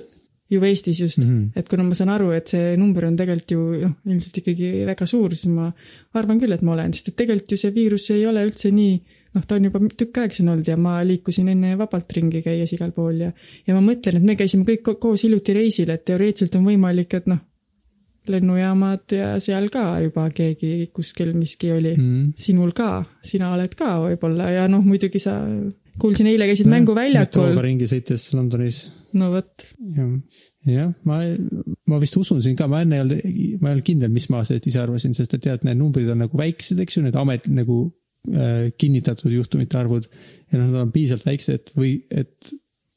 juba Eestis just mm. -hmm. et kuna ma saan aru, et see number on tegelikult ju noh, ilmselt ikkagi väga suur, siis ma arvan küll, et ma olen, sest et tegelikult ju see viirus ei ole üldse nii noh, ta on juba tükk aega siin olnud ja ma liikusin enne vabalt ringi käies igal pool ja ja ma mõtlen, et me käisime kõik ko- koos hiljuti reisil, et teoreetiliselt on võimalik, et noh, lennujaamad ja seal ka juba keegi kuskil miski oli. Mm., sinul ka, sina oled ka võib-olla ja noh, muidugi sa, kuulsin eile käisid mänguväljakul metrooga, ringi sõites Londonis. No vot, jah, ma, ma vist usun siin ka, ma enne ei olnud, ma ei olnud kindel, mis ma sellest ise arvasin, sest et tead, need numbrid on nagu väiksed, eks ju, need amet nagu äh, kinnitatud juhtumite arvud ja noh, nad on piisavalt väiksed, et või et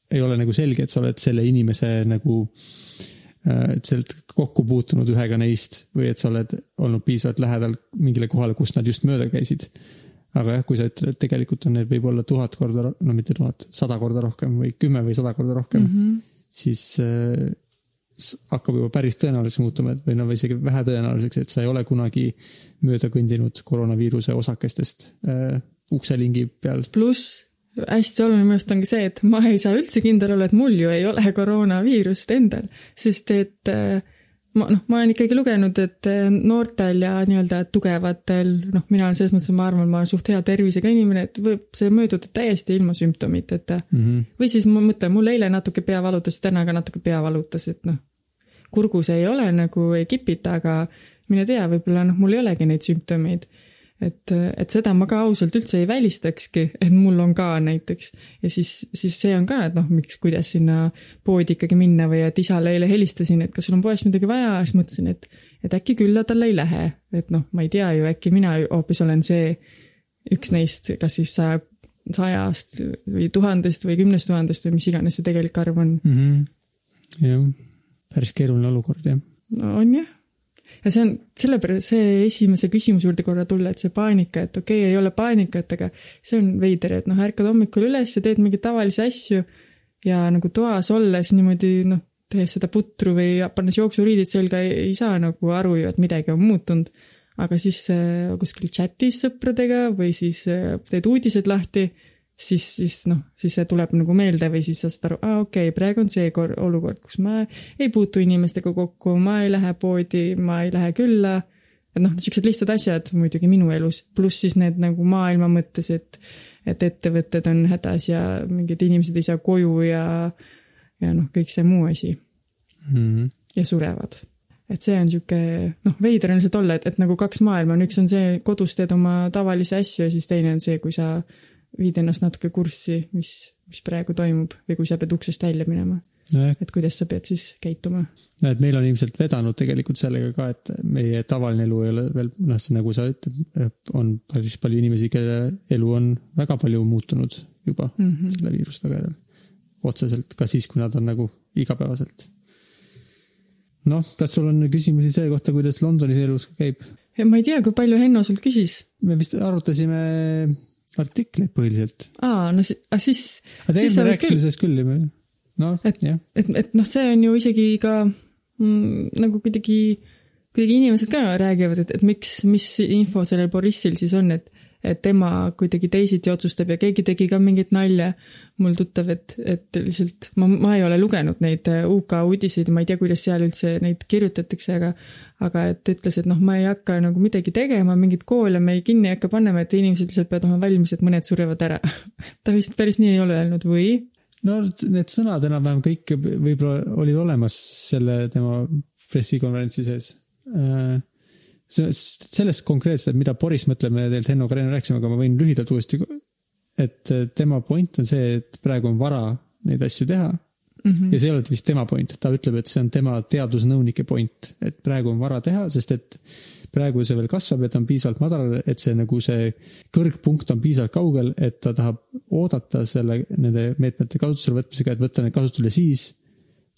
ei ole nagu selge, et sa oled selle inimese nagu äh, et sa oled kokku puutunud ühega neist või et sa oled olnud piisavalt lähedal mingile kohale, kust nad just mööda käisid. aga jah, kui sa ütled, et tegelikult on neid võib-olla tuhat korda, no mitte tuhat, sada korda rohkem või kümme või sada korda rohkem mm, -hmm. siis äh, hakkab juba päris tõenäoliseks muutuma, et või no või isegi vähetõenäoliseks, et sa ei ole kunagi mööda kõndinud koroonaviiruse osakestest äh, ukselingi peal. pluss hästi oluline minu arust ongi see, et ma ei saa üldse kindel olla, et mul ju ei ole koroonaviirust endal, sest et äh, ma noh, ma olen ikkagi lugenud, et äh, noortel ja nii-öelda tugevatel, noh, mina olen selles mõttes, ma arvan, ma olen suht hea tervisega inimene, et võib see mööduda täiesti ilma sümptomiteta mm. -hmm. või siis ma mõtlen, mul eile natuke pea valutas, täna ka natuke pea valutas, et noh, kurgus ei ole nagu ei kipita, aga mine tea, võib-olla noh, mul ei olegi neid sümptomeid et, et seda ma ka ausalt üldse ei välistakski, et mul on ka näiteks ja siis, siis see on ka, et noh, miks, kuidas sinna poodi ikkagi minna või et isale eile helistasin, et kas sul on poest midagi vaja, siis mõtlesin, et, et äkki küll tal ei lähe, et noh, ma ei tea ju, äkki mina hoopis olen see üks neist, kas siis saja, sajast või tuhandest või kümnest tuhandest või mis iganes see tegelik arv on. jah, päris keeruline olukord jah. no on jah. Ja see on sellepärast see esimese küsimuse juurde korra tulla, et see paanika, et okei okay,, ei ole paanikat, aga see on veider, et noh, ärkad hommikul üles ja teed mingeid tavalisi asju ja nagu toas olles niimoodi noh, tehes seda putru või pannes jooksuriidid selga ei, saa nagu aru ju, et midagi on muutunud. aga siis äh, kuskil chatis sõpradega või siis äh, teed uudised lahti siis, siis noh, siis see tuleb nagu meelde või siis sa saad aru, aa okei okay,, praegu on see kor- olukord, kus ma ei puutu inimestega kokku, ma ei lähe poodi, ma ei lähe külla. et noh, siuksed lihtsad asjad muidugi minu elus, pluss siis need nagu maailma mõttes, et, et ettevõtted on hädas ja mingid inimesed ei saa koju ja, ja noh, kõik see muu asi Mhm. ja surevad. et see on sihuke, noh, veider on lihtsalt olla, et, et nagu kaks maailma on, üks on see, kodus teed oma tavalisi asju ja siis teine on see, kui sa viid ennast natuke kurssi, mis, mis praegu toimub või kui sa pead uksest välja minema, nojah, et kuidas sa pead siis käituma. no et meil on ilmselt vedanud tegelikult sellega ka, et meie tavaline elu ei ole veel, noh, nagu sa ütled, on päris palju inimesi, kelle elu on väga palju muutunud juba mm -hmm. selle viiruse tagajärjel. otseselt ka siis, kui nad on nagu igapäevaselt. noh, kas sul on küsimusi selle kohta, kuidas Londonis elus käib? ma ei tea, kui palju Henno sult küsis. me vist arutasime artikleid põhiliselt. aa, no si- ah, siis, aga Siis me rääkisime küll. sellest küll juba. noh, jah,, et, et noh, see on ju isegi ka mm, nagu kuidagi, kuidagi inimesed ka räägivad, et, et miks, mis info sellel Borissil siis on, et et tema kuidagi teisiti otsustab ja keegi tegi ka mingit nalja, mul tuttav, et, et lihtsalt ma, ma ei ole lugenud neid äh, UK uudiseid ja ma ei tea, kuidas seal üldse neid kirjutatakse, aga aga et ütles, et noh, ma ei hakka nagu midagi tegema, mingeid koole me ei kinni ei hakka panema, et inimesed lihtsalt peavad olema valmis, et mõned surevad ära. ta vist päris nii ei ole öelnud või? no need sõnad enam-vähem kõik võib-olla olid olemas selle tema pressikonverentsi sees. Sellest konkreetselt, mida Boris mõtleb, me tegelikult Henno Karen rääkisime, aga ma võin lühidalt uuesti, et tema point on see, et praegu on vara neid asju teha -hmm. ja see ei ole vist tema point, ta ütleb, et see on tema teadusnõunike point, et praegu on vara teha, sest et praegu see veel kasvab ja ta on piisavalt madalal, et see nagu see kõrgpunkt on piisavalt kaugel, et ta tahab oodata selle, nende meetmete kasutusele võtmisega, et võtta need kasutusele siis,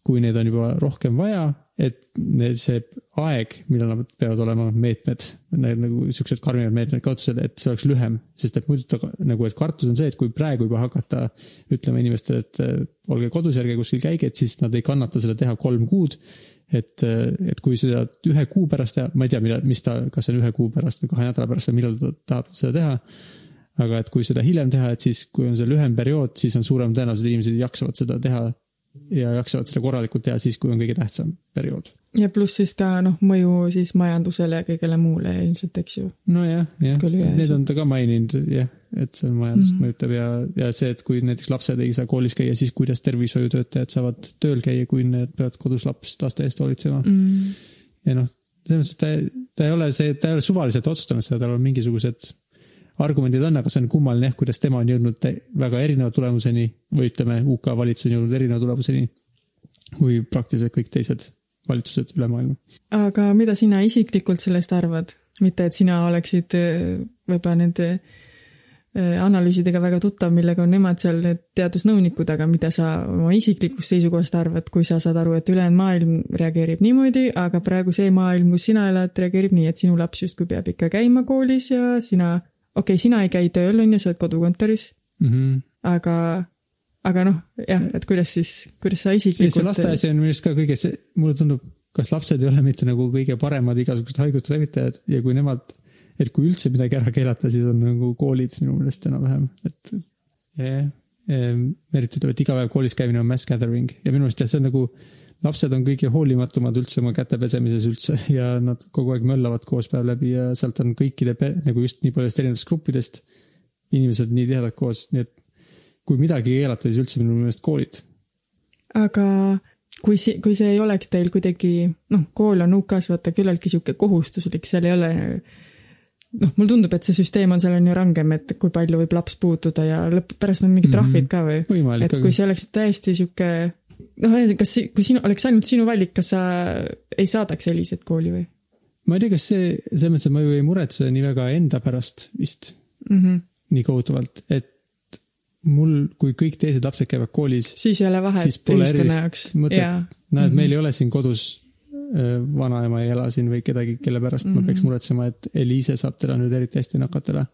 kui neid on juba rohkem vaja, et need, see aeg, millal nad peavad olema meetmed, need nagu siuksed karmimad meetmed kasutusel, et see oleks lühem, sest et muidu ta nagu, et kartus on see, et kui praegu juba hakata ütlema inimestele, et äh, olge kodus, ärge kuskil käige, et siis nad ei kannata seda teha kolm kuud. et, et kui seda ühe kuu pärast teha, ma ei tea, millal, mis ta, kas see on ühe kuu pärast või kahe nädala pärast või millal ta tahab seda teha. aga et kui seda hiljem teha, et siis, kui on see lühem periood, siis on suurem tõenäosus, et inimesed jaksavad seda teha ja jaksavad seda korralikult teha siis, kui on kõige tähtsam periood. ja pluss siis ka noh, mõju siis majandusele ja kõigele muule ilmselt, eks ju. nojah, jah, ühe need on ta ka maininud jah, et see on majandust mm -hmm. mõjutab ja, ja see, et kui näiteks lapsed ei saa koolis käia, siis kuidas tervishoiutöötajad saavad tööl käia, kui need peavad kodus laps, laste eest hoolitsema mm.. Mm. ja noh, selles mõttes ta, ta ei ole see, ta ei ole suvaliselt otsustanud seda, tal on mingisugused argumendid on, aga see on kummaline jah, kuidas tema on jõudnud väga erineva tulemuseni või ütleme, UK valitsus on jõudnud erineva tulemuseni kui praktiliselt kõik teised valitsused üle maailma. aga mida sina isiklikult sellest arvad? mitte, et sina oleksid äh, võib-olla nende äh, analüüsidega väga tuttav, millega on nemad seal need teadusnõunikud, aga mida sa oma isiklikust seisukohast arvad, kui sa saad aru, et ülejäänud maailm reageerib niimoodi, aga praegu see maailm, kus sina elad, reageerib nii, et sinu laps justkui peab ikka käima koolis ja sina, okei okay,, sina ei käi tööl, on ju, sa oled kodukontoris, Mm -hmm. aga, aga noh, jah, et kuidas siis, kuidas sa see, see isiklikult laste asi on minu arust ka kõige see, mulle tundub, kas lapsed ei ole mitte nagu kõige paremad igasuguste haiguste levitajad ja kui nemad, et kui üldse midagi ära keelata, siis on nagu koolid minu meelest enam-vähem, et jah. Merit ütleb, et iga päev koolis käimine on mass gathering ja minu meelest jah, see on nagu, lapsed on kõige hoolimatumad üldse oma käte pesemises üldse ja nad kogu aeg möllavad koos päev läbi ja sealt on kõikide nagu just nii paljudest erinevatest gruppidest inimesed nii tihedalt koos, nii et kui midagi keelata, siis üldse minu meelest koolid aga kui see, kui see ei oleks teil kuidagi, noh, kool on UK-s vaata küllaltki sihuke kohustuslik, seal ei ole noh, mulle tundub, et see süsteem on seal on ju rangem, et kui palju võib laps puutuda ja lõpp, pärast on mingid trahvid ka või? et kui see oleks täiesti sihuke noh, kas, kui sinu, oleks ainult sinu valik, kas sa ei saadaks Eliset kooli või ma ei tea, kas see, selles mõttes, et ma ju ei muretse nii väga enda pärast vist mm? -hmm. nii kohutavalt, et mul, kui kõik teised lapsed käivad koolis, siis ei ole vahet ühiskonna jaoks. mõtet. näed, Mhm. meil ei ole siin kodus vanaema ei ela siin või kedagi, kelle pärast mm -hmm. ma peaks Mhm. muretsema, et Eliise saab teda nüüd eriti hästi nakatada.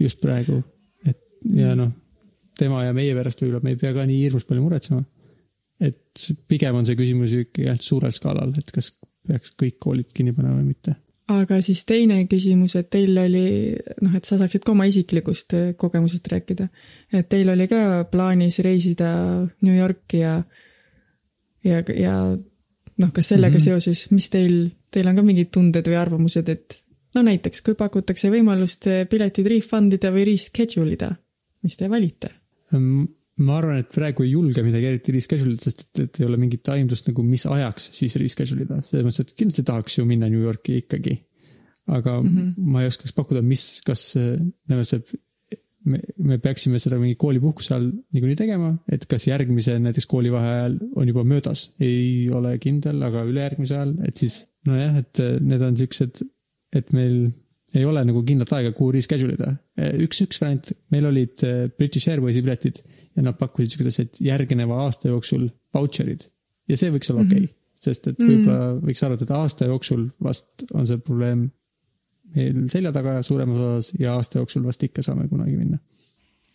just praegu, et ja noh, tema ja meie pärast võib-olla me ei pea ka nii hirmus palju muretsema. Et pigem on see küsimus ju jah suurel skaalal, et kas peaks kõik koolid kinni panema või mitte aga siis teine küsimus, et teil oli noh, et sa saaksid ka oma isiklikust äh, kogemusest rääkida. et teil oli ka plaanis reisida New Yorki ja, ja, ja noh, kas sellega mm. -hmm. seoses, mis teil, teil on ka mingid tunded või arvamused, et no näiteks, kui pakutakse võimalust äh, piletid refund ida või reschedule ida, mis te valite? Ma arvan, et praegu ei julge midagi eriti reschedule ida, sest et, et ei ole mingit aimdust nagu, mis ajaks siis reschedule ida, selles mõttes, et kindlasti tahaks ju minna New Yorki ikkagi. aga mm. -hmm. ma ei oskaks pakkuda, mis, kas äh, nagu see, me, me peaksime seda mingi koolipuhkuse all niikuinii tegema, et kas järgmise näiteks koolivaheaja ajal on juba möödas, ei ole kindel, aga ülejärgmise ajal, et siis nojah, et need on siuksed, et meil ei ole nagu kindlat aega, kuhu reschedule ida. üks, üks variant, meil olid äh, British Airwaysi piletid ja nad pakkusid siukest, et järgneva aasta jooksul vautšerid ja see võiks olla okei okay,, sest et võib-olla võiks arvata, et aasta jooksul vast on see probleem meil selja taga suuremas osas ja aasta jooksul vast ikka saame kunagi minna.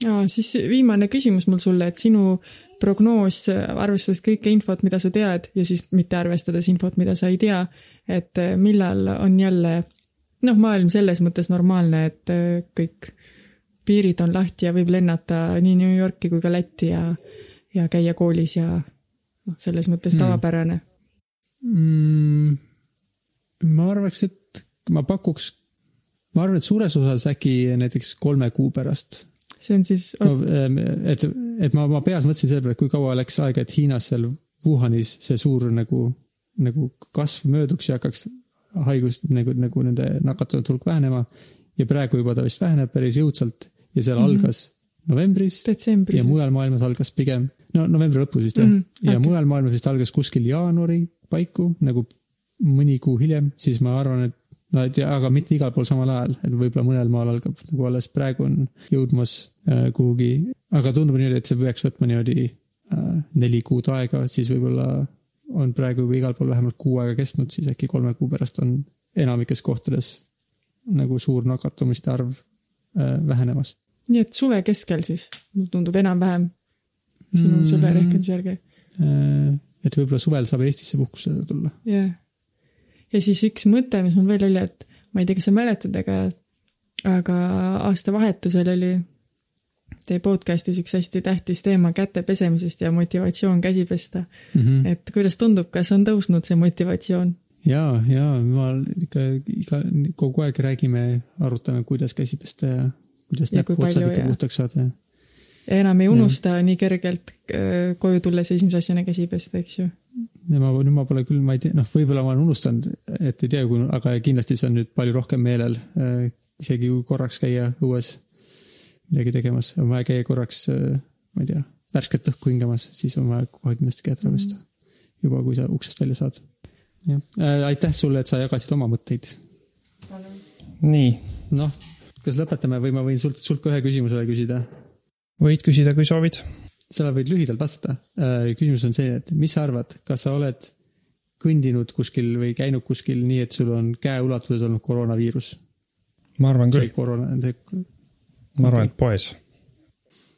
ja siis viimane küsimus mul sulle, et sinu prognoos, arvestades kõike infot, mida sa tead ja siis mitte arvestades infot, mida sa ei tea, et eh, millal on jälle noh, maailm selles mõttes normaalne, et eh, kõik piirid on lahti ja võib lennata nii New Yorki kui ka Lätti ja, ja käia koolis ja noh, selles mõttes Mm. tavapärane mm,. ma arvaks, et ma pakuks, ma arvan, et suures osas äkki näiteks kolme kuu pärast see on siis, et, et ma, ma peas mõtlesin selle peale, et kui kaua läks aega, et Hiinas seal Wuhanis see suur nagu, nagu kasv mööduks ja hakkaks haigust nagu, nagu nende nakatunute hulk vähenema. ja praegu juba ta vist väheneb päris jõudsalt ja seal mm -hmm. algas novembris ja. mujal maailmas algas pigem, no novembri lõpus vist jah mm,, ja okei. okay. mujal maailmas vist algas kuskil jaanuari paiku, nagu mõni kuu hiljem, siis ma arvan, et no et ja, aga mitte igal pool samal ajal, et võib-olla mõnel maal algab nagu alles praegu on jõudmas äh, kuhugi, aga tundub niimoodi, et see peaks võtma niimoodi äh, neli kuud aega, siis võib-olla on praegu juba igal pool vähemalt kuu aega kestnud, siis äkki kolme kuu pärast on enamikes kohtades nagu suur nakatumiste arv äh, vähenemas. Nii et suve keskel siis tundub enam-vähem sinu Mm. selle rehkenduse järgi. Et võib-olla suvel saab Eestisse puhkusele tulla. jah. ja siis üks mõte, mis mul veel oli, et ma ei tea, kas sa mäletad, aga, aga aastavahetusel oli teie podcast'is üks hästi tähtis teema käte pesemisest ja motivatsioon käsi pesta. Mhm. et kuidas tundub, kas on tõusnud see motivatsioon? ja, ja ma ikka iga, kogu aeg räägime, arutame, kuidas käsi pesta ja kuidas Ja kui näpuotsad palju ikka ja- puhtaks saada ja. ja enam ei unusta nii kergelt äh, koju tulles esimese asjana käsi pesta, eks ju. ja ma, nüüd ma pole küll, ma ei tea, noh, võib-olla ma olen unustanud, et ei tea, kui, aga kindlasti see on nüüd palju rohkem meelel. isegi kui korraks käia õues midagi tegemas, on vaja käia korraks, ma ei tea, värsket õhku hingamas, siis on vaja kohe kindlasti käed ära pesta. juba, kui sa uksest välja saad. jah, aitäh sulle, et sa jagasid oma mõtteid nii, noh, kas lõpetame või ma võin sult, sult ka ühe küsimusele küsida? võid küsida, kui soovid. sa võid lühidalt vastata. küsimus on see, et mis sa arvad, kas sa oled kõndinud kuskil või käinud kuskil nii, et sul on käeulatuses olnud koroonaviirus? ma arvan see küll, koroona, see, ma arvan, et poes.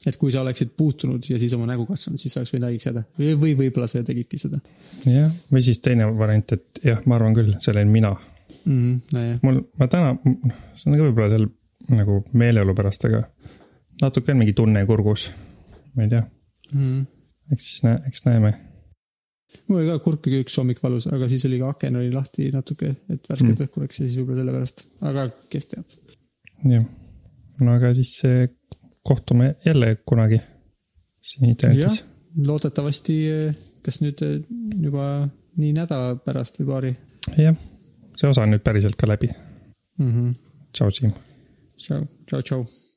et kui sa oleksid puutunud ja siis oma nägu kasvanud, siis sa oleks võinud haigeks jääda või, või võib-olla sa tegidki seda jah, või siis teine variant, et jah, ma arvan küll, see olin mina. mm. -hmm, nojah, mul, ma täna, see on ka võib-olla seal nagu meeleolu pärast, aga natuke on mingi tunne kurgus. ma ei tea, mm eks siis näe, eks näeme. mul oli ka kurk oli üks hommik valus, aga siis oli ka aken oli lahti natuke, et värsket Mm. õhku läks ja siis võib-olla sellepärast, aga kes teab. jah, no aga siis eh, kohtume jälle kunagi siin internetis. loodetavasti, kas nüüd eh, juba nii nädala pärast või paari jah, see osa on nüüd päriselt ka läbi. mm. -hmm. tšau, Siim. tšau, tšau, tšau.